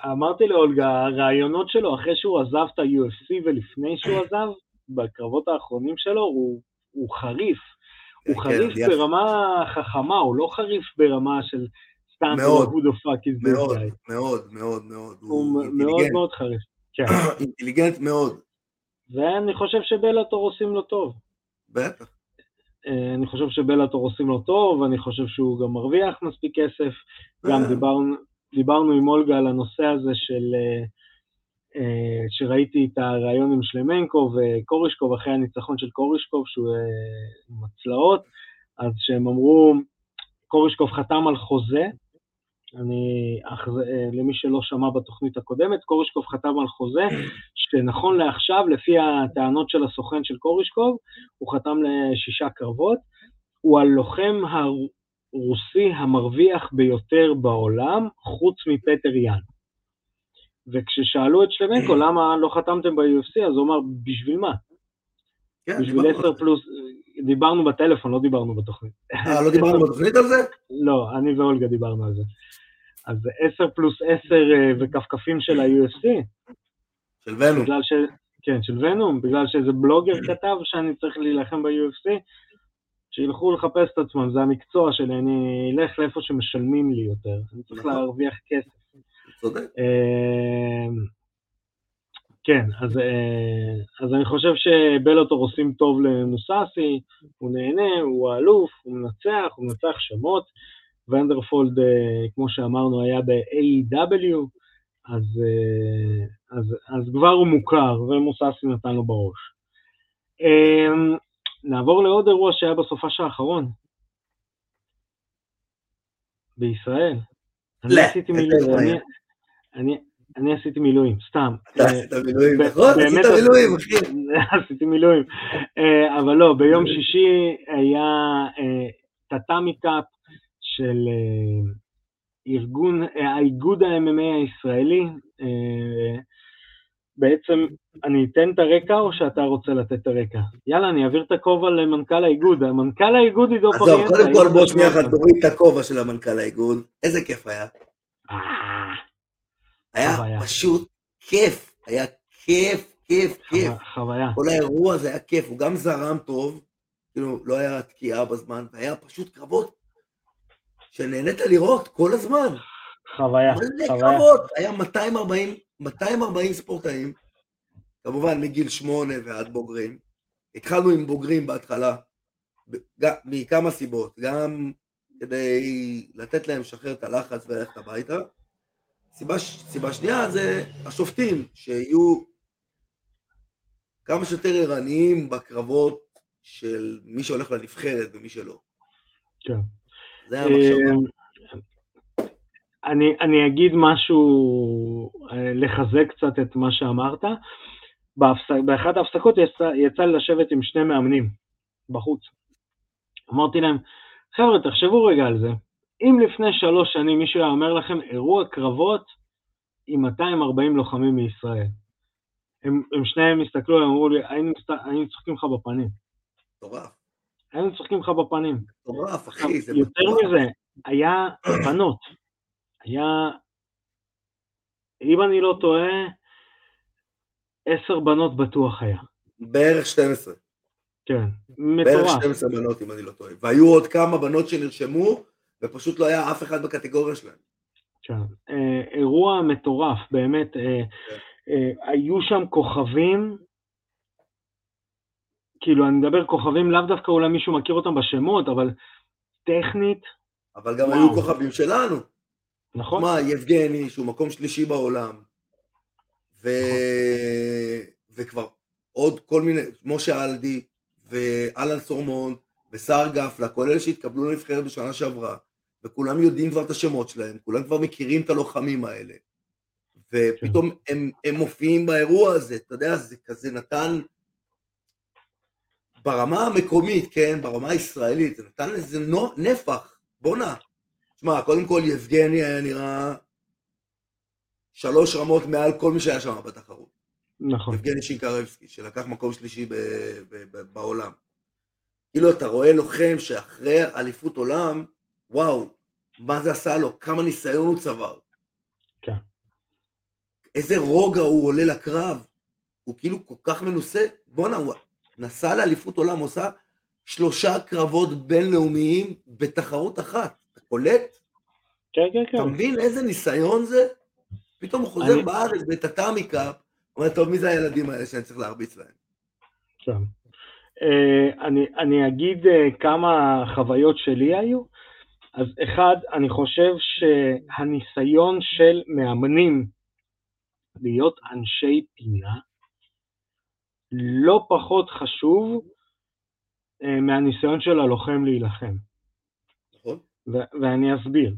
S2: אמרתי לאולגה, הרעיונות שלו אחרי שהוא עזב את ה-UFC ולפני שהוא עזב, בקרבות האחרונים שלו, הוא, חריף. הוא
S3: כן,
S2: חריף
S3: יפה.
S2: ברמה חכמה, הוא לא חריף ברמה של
S3: מאוד,
S2: this
S3: מאוד,
S2: guy.
S3: מאוד, מאוד, מאוד.
S2: הוא מאוד מאוד חריף. כן.
S3: אינטליגנט מאוד.
S2: ואני חושב שבלאטור עושים לו טוב.
S3: בטח.
S2: אה, אני חושב שבלאטור עושים לו טוב, אני חושב שהוא גם מרוויח מספיק כסף. גם
S3: אה.
S2: דיברנו, דיברנו עם אולגה על הנושא הזה של... אה, שראיתי את הראיון עם שלמנקו וקורישקוב אחרי הניצחון של קורישקוב, שהוא עם הצלעות, אז שהם אמרו, קורישקוב חתם על חוזה, אני, אח, אה, למי שלא שמע בתוכנית הקודמת, קורישקוב חתם על חוזה, שנכון לעכשיו, לפי הטענות של הסוכן של קורישקוב, הוא חתם לשישה קרבות, הוא הלוחם הרוסי המרוויח ביותר בעולם, חוץ מפטר יאן. וכששאלו את שלמנקו למה לא חתמתם ב-UFC, אז הוא אמר, בשביל מה? כן, בשביל 10 פלוס, דיברנו בטלפון, לא דיברנו בתוכנית.
S3: אה, לא דיברנו בתוכנית על זה?
S2: לא, אני ואולגה דיברנו על זה. אז 10 פלוס 10 אה, וכפכפים של ה-UFC.
S3: של ונום.
S2: ש... כן, של ונום, בגלל שאיזה בלוגר כתב שאני צריך להילחם ב-UFC, שילכו לחפש את עצמם, זה המקצוע שלי, אני אלך לאיפה שמשלמים לי יותר, אני צריך נכון. להרוויח כסף.
S3: צודק.
S2: כן, אז, אה, אז אני חושב שבלוטור עושים טוב למוססי, הוא נהנה, הוא האלוף, הוא מנצח, הוא מנצח שמות. ונדרפולד, אה, כמו שאמרנו, היה ב-AEW, אז, אה, אז, אז כבר הוא מוכר, ומוססי נתן לו בראש. נעבור לעוד אירוע שהיה בסופש האחרון. בישראל. אני עשיתי מילואים. אני עשיתי מילואים, סתם.
S3: אתה עשית מילואים, נכון? עשית מילואים, אחי.
S2: עשיתי מילואים. אה, אבל לא, ביום שישי היה טאטאמי קאפ של אה, ארגון, האיגוד ה-MMA הישראלי. בעצם אני אתן את הרקע או שאתה רוצה לתת את הרקע? יאללה, אני אעביר את הכובע למנכ"ל האיגוד. המנכ"ל האיגוד עידו
S3: פריאנטה. עזוב, קודם כל בוא שנייה אחת תוריד את הכובע של המנכ"ל האיגוד. איזה כיף היה. היה פשוט כיף. היה כיף, כיף, כיף.
S2: חוויה.
S3: כל האירוע הזה היה כיף, הוא גם זרם טוב, כאילו, לא היה תקיעה בזמן, והיה פשוט קרבות שנהנית לראות כל הזמן.
S2: חוויה,
S3: חוויה. קרבות, היה 240 240 ספורטאים, כמובן מגיל שמונה ועד בוגרים. התחלנו עם בוגרים בהתחלה, מכמה סיבות, גם כדי לתת להם לשחרר את הלחץ וללכת הביתה. סיבה, סיבה שנייה זה השופטים, שיהיו כמה שיותר ערניים בקרבות של מי שהולך לנבחרת ומי שלא.
S2: כן.
S3: זה המחשבה.
S2: אני, אני אגיד משהו, אה, לחזק קצת את מה שאמרת. בהפס... באחת ההפסקות יצא, יצא לי לשבת עם שני מאמנים בחוץ. אמרתי להם, חבר'ה, תחשבו רגע על זה. אם לפני שלוש שנים מישהו היה אומר לכם אירוע קרבות עם 240 לוחמים מישראל, הם, הם שניהם הסתכלו, הם אמרו לי, היינו, היינו צוחקים לך בפנים.
S3: מטורף.
S2: היינו צוחקים לך בפנים.
S3: מטורף, אחי, זה
S2: מטורף. יותר מזה, היה בנות. היה, אם אני לא טועה, עשר בנות בטוח היה.
S3: בערך 12.
S2: כן, מטורף.
S3: בערך 12 בנות אם אני לא טועה. והיו עוד כמה בנות שנרשמו, ופשוט לא היה אף אחד בקטגוריה שלהם.
S2: כן, אה, אירוע מטורף, באמת. אה, כן. אה, היו שם כוכבים, כאילו אני מדבר כוכבים, לאו דווקא אולי מישהו מכיר אותם בשמות, אבל טכנית.
S3: אבל גם וואו. היו כוכבים שלנו.
S2: נכון.
S3: מה, יבגני, שהוא מקום שלישי בעולם, ו... נכון. וכבר עוד כל מיני, משה אלדי, ואלן סורמון, וסער גפלה, כל אלה שהתקבלו לנבחרת בשנה שעברה, וכולם יודעים כבר את השמות שלהם, כולם כבר מכירים את הלוחמים האלה. ופתאום כן. הם, הם מופיעים באירוע הזה, אתה יודע, זה כזה נתן, ברמה המקומית, כן, ברמה הישראלית, זה נתן איזה נפח, בואנה, תשמע, קודם כל יבגני היה נראה שלוש רמות מעל כל מי שהיה שם בתחרות.
S2: נכון.
S3: יבגני שינקרבסקי, שלקח מקום שלישי ב- ב- ב- בעולם. כאילו אתה רואה לוחם שאחרי אליפות עולם, וואו, מה זה עשה לו, כמה ניסיון הוא צבר.
S2: כן.
S3: איזה רוגע הוא עולה לקרב. הוא כאילו כל כך מנוסה, בואנה, הוא נסע לאליפות עולם, עושה שלושה קרבות בינלאומיים בתחרות אחת. אתה קולט?
S2: כן, כן, כן.
S3: אתה מבין איזה ניסיון זה? פתאום הוא חוזר אני... בארץ בטאטאמיקה, אומר, טוב, מי זה הילדים האלה שאני צריך להרביץ להם?
S2: כן. Uh, אני, אני אגיד uh, כמה חוויות שלי היו. אז אחד, אני חושב שהניסיון של מאמנים להיות אנשי פינה לא פחות חשוב uh, מהניסיון של הלוחם להילחם. ואני אסביר.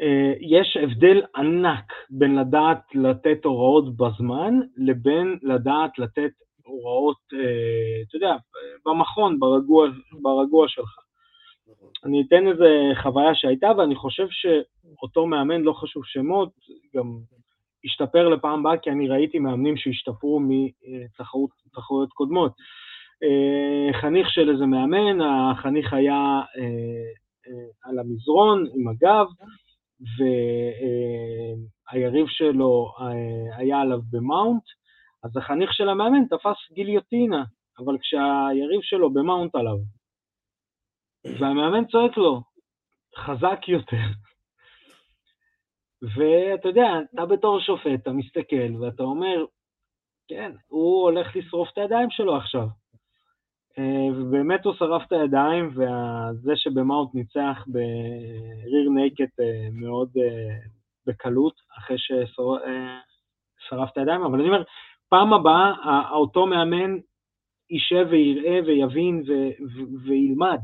S2: אה, יש הבדל ענק בין לדעת לתת הוראות בזמן לבין לדעת לתת הוראות, אה, אתה יודע, במכון, ברגוע, ברגוע שלך. אני אתן איזה חוויה שהייתה, ואני חושב שאותו מאמן, לא חשוב שמות, גם השתפר לפעם הבאה, כי אני ראיתי מאמנים שהשתפרו מתחרויות קודמות. חניך של איזה מאמן, החניך היה על המזרון עם הגב, והיריב שלו היה עליו במאונט, אז החניך של המאמן תפס גיליוטינה, אבל כשהיריב שלו במאונט עליו, והמאמן צועק לו, חזק יותר. ואתה יודע, אתה בתור שופט, אתה מסתכל ואתה אומר, כן, הוא הולך לשרוף את הידיים שלו עכשיו. אה, ובאמת הוא שרף את הידיים, וזה שבמאונט ניצח בריר נייקט אה, מאוד אה, בקלות, אחרי ששרף את הידיים, אבל אני אומר, פעם הבאה אותו מאמן יישב ויראה ויבין וילמד.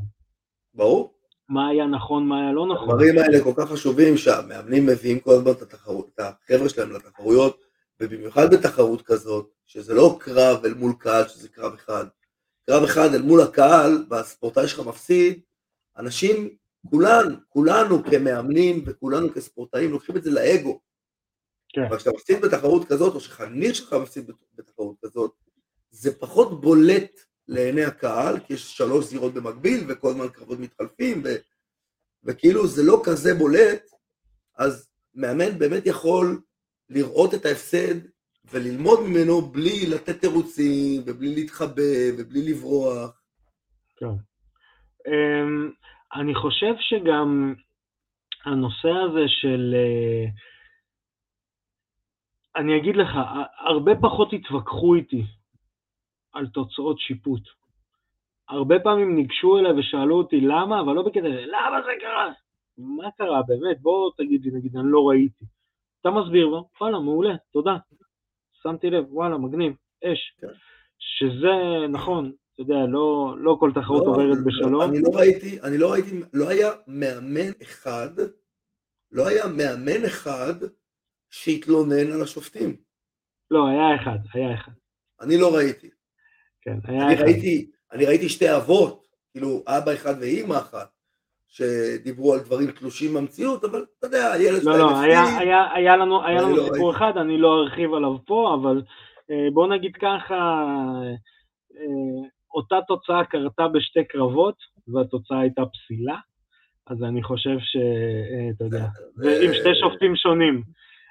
S3: ברור.
S2: מה היה נכון, מה היה לא נכון.
S3: הדברים האלה כל כך חשובים שהמאמנים מביאים כל הזמן את, התחרות, את החבר'ה שלהם לתחרויות, ובמיוחד בתחרות כזאת, שזה לא קרב אל מול קהל, שזה קרב אחד. קרב אחד אל מול הקהל, והספורטאי שלך מפסיד, אנשים, כולנו, כולנו כמאמנים וכולנו כספורטאים לוקחים את זה לאגו. כן. אבל כשאתה מפסיד בתחרות כזאת, או שחניך שלך מפסיד בתחרות כזאת, זה פחות בולט לעיני הקהל, כי יש שלוש זירות במקביל, וכל הזמן קרבות מתחלפים, ו... וכאילו זה לא כזה בולט, אז מאמן באמת יכול לראות את ההפסד וללמוד ממנו בלי לתת תירוצים, ובלי להתחבא, ובלי לברוח.
S2: כן. אמ, אני חושב שגם הנושא הזה של... אה, אני אגיד לך, הרבה פחות התווכחו איתי על תוצאות שיפוט. הרבה פעמים ניגשו אליי ושאלו אותי למה, אבל לא בקטע, למה זה קרה? מה קרה באמת? בוא תגיד לי, נגיד, אני לא ראיתי. אתה מסביר לו, וואלה, מעולה, תודה. שמתי לב, וואלה, מגניב, אש. כן. שזה, נכון, אתה יודע, לא, לא כל תחרות לא, עוברת בשלום.
S3: אני לא ראיתי, אני לא ראיתי, לא היה מאמן אחד, לא היה מאמן אחד שהתלונן על השופטים.
S2: לא, היה אחד, היה אחד.
S3: אני לא ראיתי.
S2: כן, היה
S3: אני. ראיתי, אני ראיתי שתי אבות, כאילו אבא אחד ואימא אחת, שדיברו על דברים תלושים מהמציאות, אבל אתה יודע, הילד
S2: שלהם... לא, לא, היה, היה, היה לנו, היה לנו לא סיפור. אחד, אני לא ארחיב עליו פה, אבל אה, בוא נגיד ככה, אה, אותה תוצאה קרתה בשתי קרבות, והתוצאה הייתה פסילה, אז אני חושב שאתה אה, יודע, עם שתי שופטים שונים.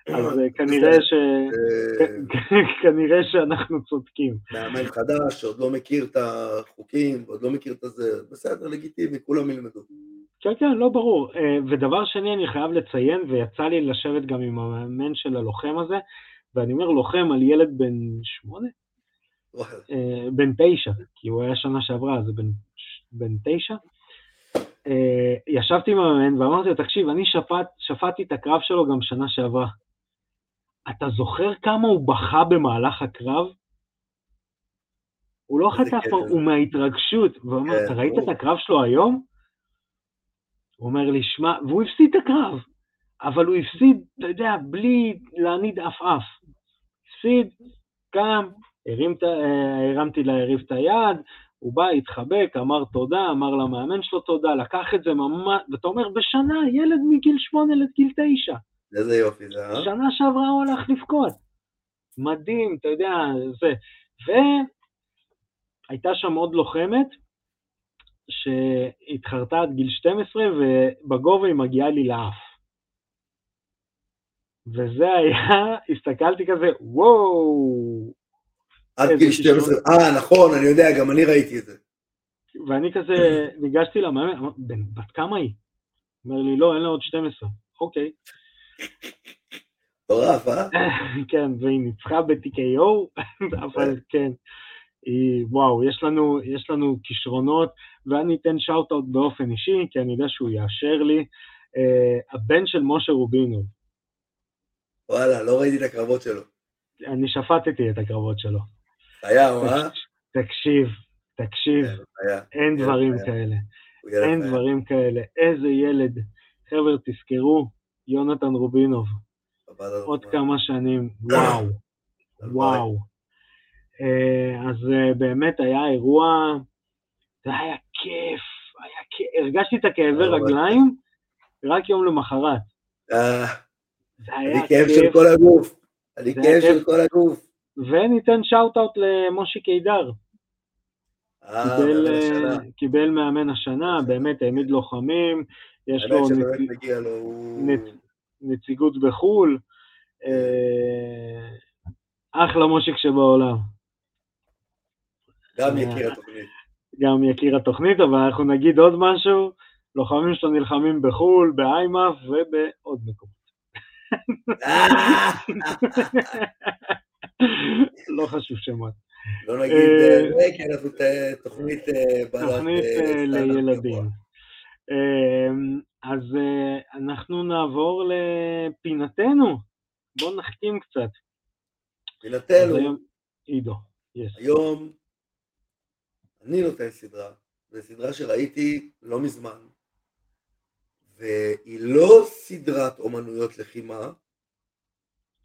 S2: אז אה, כנראה ש... אה, כנראה שאנחנו צודקים.
S3: מאמן חדש שעוד לא מכיר את החוקים, ועוד לא מכיר את הזה, בסדר, לגיטימי, כולם ילמדו.
S2: כן, כן, לא ברור. אה, ודבר שני, אני חייב לציין, ויצא לי לשבת גם עם המאמן של הלוחם הזה, ואני אומר לוחם על ילד בן שמונה? בן תשע, כי הוא היה שנה שעברה, אז בן, בן תשע. ישבתי עם המאמן ואמרתי לו, תקשיב, אני שפט, שפטתי את הקרב שלו גם שנה שעברה. אתה זוכר כמה הוא בכה במהלך הקרב? הוא לא חטף, הוא מההתרגשות, והוא אומר, כן, אתה ראית את הקרב שלו היום? הוא אומר לי, שמע, והוא הפסיד את הקרב, אבל הוא הפסיד, אתה יודע, בלי להניד עפעף. הפסיד, קם, הרים, אה, הרמתי ליריב את היד, הוא בא, התחבק, אמר תודה, אמר למאמן שלו תודה, לקח את זה ממש, ואתה אומר, בשנה, ילד מגיל שמונה לגיל תשע.
S3: איזה יופי זה, אה?
S2: שנה שעברה הוא הלך לבכות. מדהים, אתה יודע, זה. והייתה שם עוד לוחמת, שהתחרתה עד גיל 12, ובגובה היא מגיעה לי לאף. וזה היה, הסתכלתי כזה, וואו.
S3: עד גיל 12, אה, נכון, אני יודע, גם אני ראיתי את זה.
S2: ואני כזה ניגשתי למאמן, בת כמה היא? אומר לי, לא, אין לה עוד 12. אוקיי.
S3: מטורף, אה?
S2: כן, והיא ניצחה ב-TKO, אבל כן. היא, וואו, יש לנו, יש לנו כישרונות, ואני אתן שאוט-אוט באופן אישי, כי אני יודע שהוא יאשר לי. Uh, הבן של משה רובינו.
S3: וואלה, לא ראיתי את הקרבות שלו.
S2: אני שפטתי את הקרבות שלו.
S3: היה, אה?
S2: תקשיב, תקשיב, כן, אין דברים כאלה. אין דברים כאלה. איזה ילד. חבר'ה, תזכרו, יונתן רובינוב. עוד כמה שנים, וואו, וואו. אה, אז אה, באמת היה אירוע, זה היה כיף, היה כיף, הרגשתי את הכאבי רגליים רק יום למחרת.
S3: אה, אני כאב של כל הגוף, אני כאב של כל הגוף.
S2: וניתן שאוט-אוט למושי קידר. קיבל מאמן השנה, באמת העמיד לוחמים, יש לו, נציג, לו נצ... נציגות בחו"ל, אחלה מושיק שבעולם.
S3: גם יקיר התוכנית.
S2: גם יקיר התוכנית, אבל אנחנו נגיד עוד משהו, לוחמים שלו נלחמים בחו"ל, באיימאף ובעוד מקומות. לא חשוב שמות.
S3: לא נגיד אה, אה, כי אנחנו תוכנית
S2: אה, תוכנית לילדים. אז אנחנו נעבור לפינתנו. בואו נחכים קצת.
S3: פינתנו.
S2: עידו,
S3: יש. היום אני נותן סדרה, זו סדרה שראיתי לא מזמן, והיא לא סדרת אומנויות לחימה,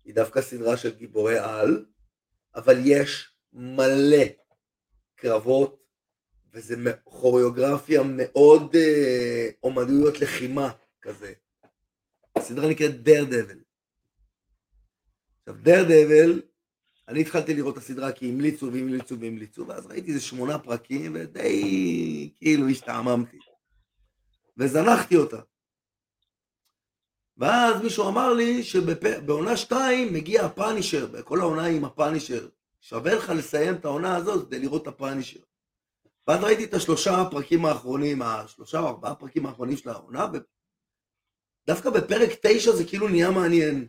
S3: היא דווקא סדרה של גיבורי על, אבל יש מלא קרבות, וזה כוריאוגרפיה מאוד אה, אומנויות לחימה כזה. הסדרה נקראת דר דבל. עכשיו דר דבל, אני התחלתי לראות את הסדרה כי המליצו והמליצו והמליצו, ואז ראיתי איזה שמונה פרקים ודי כאילו השתעממתי. וזנחתי אותה. ואז מישהו אמר לי שבעונה שתיים מגיע הפאנישר, בכל העונה עם הפאנישר. שווה לך לסיים את העונה הזאת כדי לראות את הפאנישר. ואז ראיתי את השלושה הפרקים האחרונים, השלושה או ארבעה הפרקים האחרונים של העונה, ודווקא בפרק תשע זה כאילו נהיה מעניין.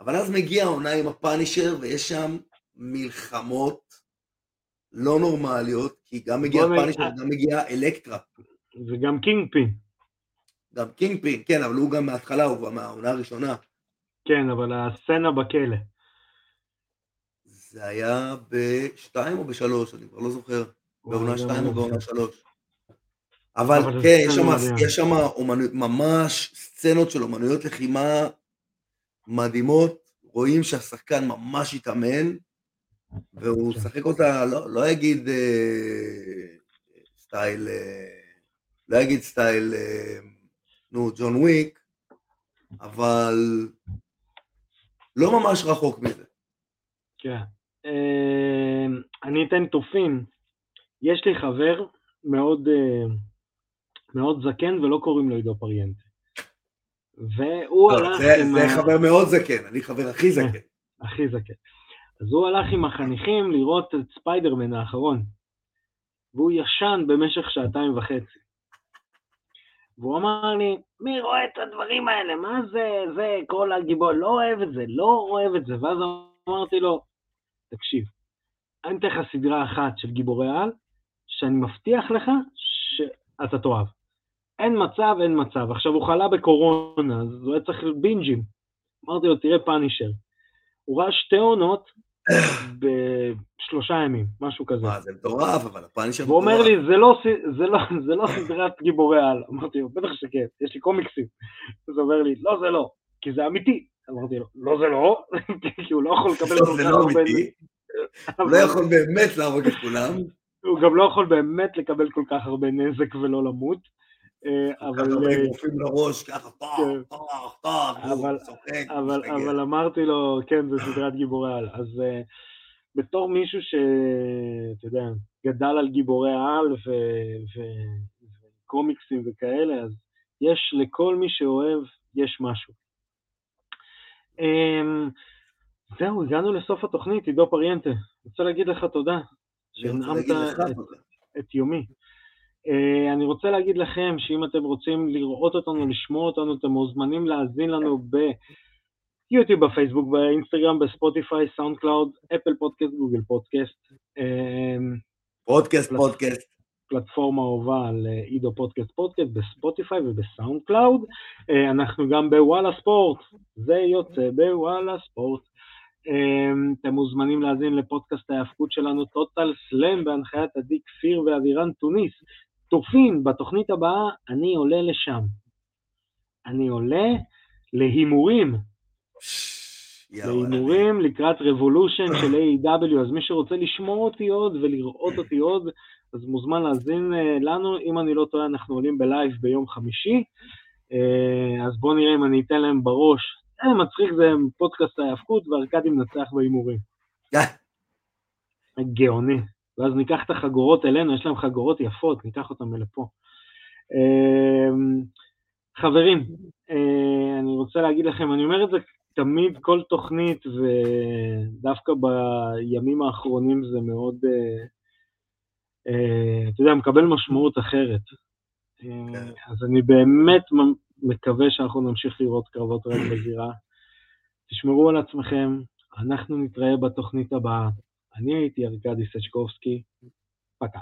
S3: אבל אז מגיע העונה עם הפאנישר, ויש שם מלחמות לא נורמליות, כי גם מגיע הפאנישר וגם מגיע אלקטרה.
S2: וגם קינג פין.
S3: גם קינג פין, כן, אבל הוא גם מההתחלה, הוא מהעונה הראשונה.
S2: כן, אבל הסצנה בכלא.
S3: זה היה בשתיים או בשלוש, אני כבר לא זוכר. בעונה שתיים או בעונה שלוש. אבל כן, יש שם ממש סצנות של אומנויות לחימה מדהימות, רואים שהשחקן ממש התאמן, והוא כן. משחק אותה, לא, לא אגיד אה, סטייל, אה, לא אגיד סטייל, אה, נו, ג'ון וויק, אבל לא ממש רחוק מזה.
S2: כן. אני אתן תופין. יש לי חבר מאוד, אה, מאוד זקן ולא קוראים לו עידו פריאנט. והוא לא, הלך
S3: זה, עם... זה ה... חבר מאוד זקן, אני חבר הכי זקן.
S2: הכי זקן. אז הוא הלך עם החניכים לראות את ספיידרמן האחרון. והוא ישן במשך שעתיים וחצי. והוא אמר לי, מי רואה את הדברים האלה? מה זה, זה כל הגיבור, לא אוהב את זה, לא אוהב את זה. ואז אמרתי לו, תקשיב, אני אתן לך סדרה אחת של גיבורי על, שאני מבטיח לך שאתה תאהב. אין מצב, אין מצב. עכשיו, הוא חלה בקורונה, אז הוא היה צריך בינג'ים. אמרתי לו, תראה פאנישר. הוא ראה שתי עונות בשלושה ימים, משהו כזה.
S3: מה, זה מטורף, אבל הפאנישר
S2: מטורף. והוא אומר לי, זה לא, זה, לא, זה לא סדרת גיבורי על. אמרתי לו, בטח שכן, יש לי קומיקסים. אז הוא אומר לי, לא, זה לא, כי זה אמיתי. אמרתי לו, לא, זה לא, כי הוא לא יכול לקבל
S3: לא, זה לא אמיתי. הוא לא יכול באמת להרוג את כולם.
S2: הוא גם לא יכול באמת לקבל כל כך הרבה נזק ולא למות.
S3: אה, אבל... ככה לראש, ככה פח,
S2: והוא צוחק, אבל אמרתי לו, כן, זה סדרת גיבורי על. אז אה, בתור מישהו שאתה יודע, גדל על גיבורי על וקומיקסים וכאלה, אז יש לכל מי שאוהב, יש משהו. אמ, זהו, הגענו לסוף התוכנית, עידו פריאנטה. רוצה להגיד לך תודה, שהנעמת את יומי. אה, אני רוצה להגיד לכם שאם אתם רוצים לראות אותנו, לשמוע אותנו, אתם מוזמנים להאזין לנו ביוטיוב, בפייסבוק, באינסטגרם, בספוטיפיי, סאונד קלאוד, אפל פודקאסט, גוגל פודקאסט.
S3: פודקאסט, פודקאסט.
S2: פלטפורמה אהובה על אה, עידו פודקאסט פודקאסט בספוטיפיי ובסאונד קלאוד. אה, אנחנו גם בוואלה ספורט, זה יוצא בוואלה ספורט. אמ, אתם מוזמנים להאזין לפודקאסט ההאבקות שלנו, טוטל סלאם, בהנחיית עדי כפיר ואבירן טוניס. צופים, בתוכנית הבאה אני עולה לשם. אני עולה להימורים. להימורים לקראת Revolution של AEW. אז מי שרוצה לשמוע אותי עוד ולראות אותי עוד, אז מוזמן להאזין אה, לנו. אם אני לא טועה, אנחנו עולים בלייב ביום חמישי. אה, אז בואו נראה אם אני אתן להם בראש. אה, מצחיק, זה פודקאסט ההאבקות, וארכדי מנצח בהימורים. גאוני. ואז ניקח את החגורות אלינו, יש להם חגורות יפות, ניקח אותן לפה. אמ, חברים, אה, אני רוצה להגיד לכם, אני אומר את זה תמיד, כל תוכנית, ודווקא בימים האחרונים זה מאוד, אה, אה, אתה יודע, מקבל משמעות אחרת. כן. אז אני באמת מקווה שאנחנו נמשיך לראות קרבות רב בזירה. תשמרו על עצמכם, אנחנו נתראה בתוכנית הבאה. אני הייתי ארכדי סצ'קובסקי, פקע.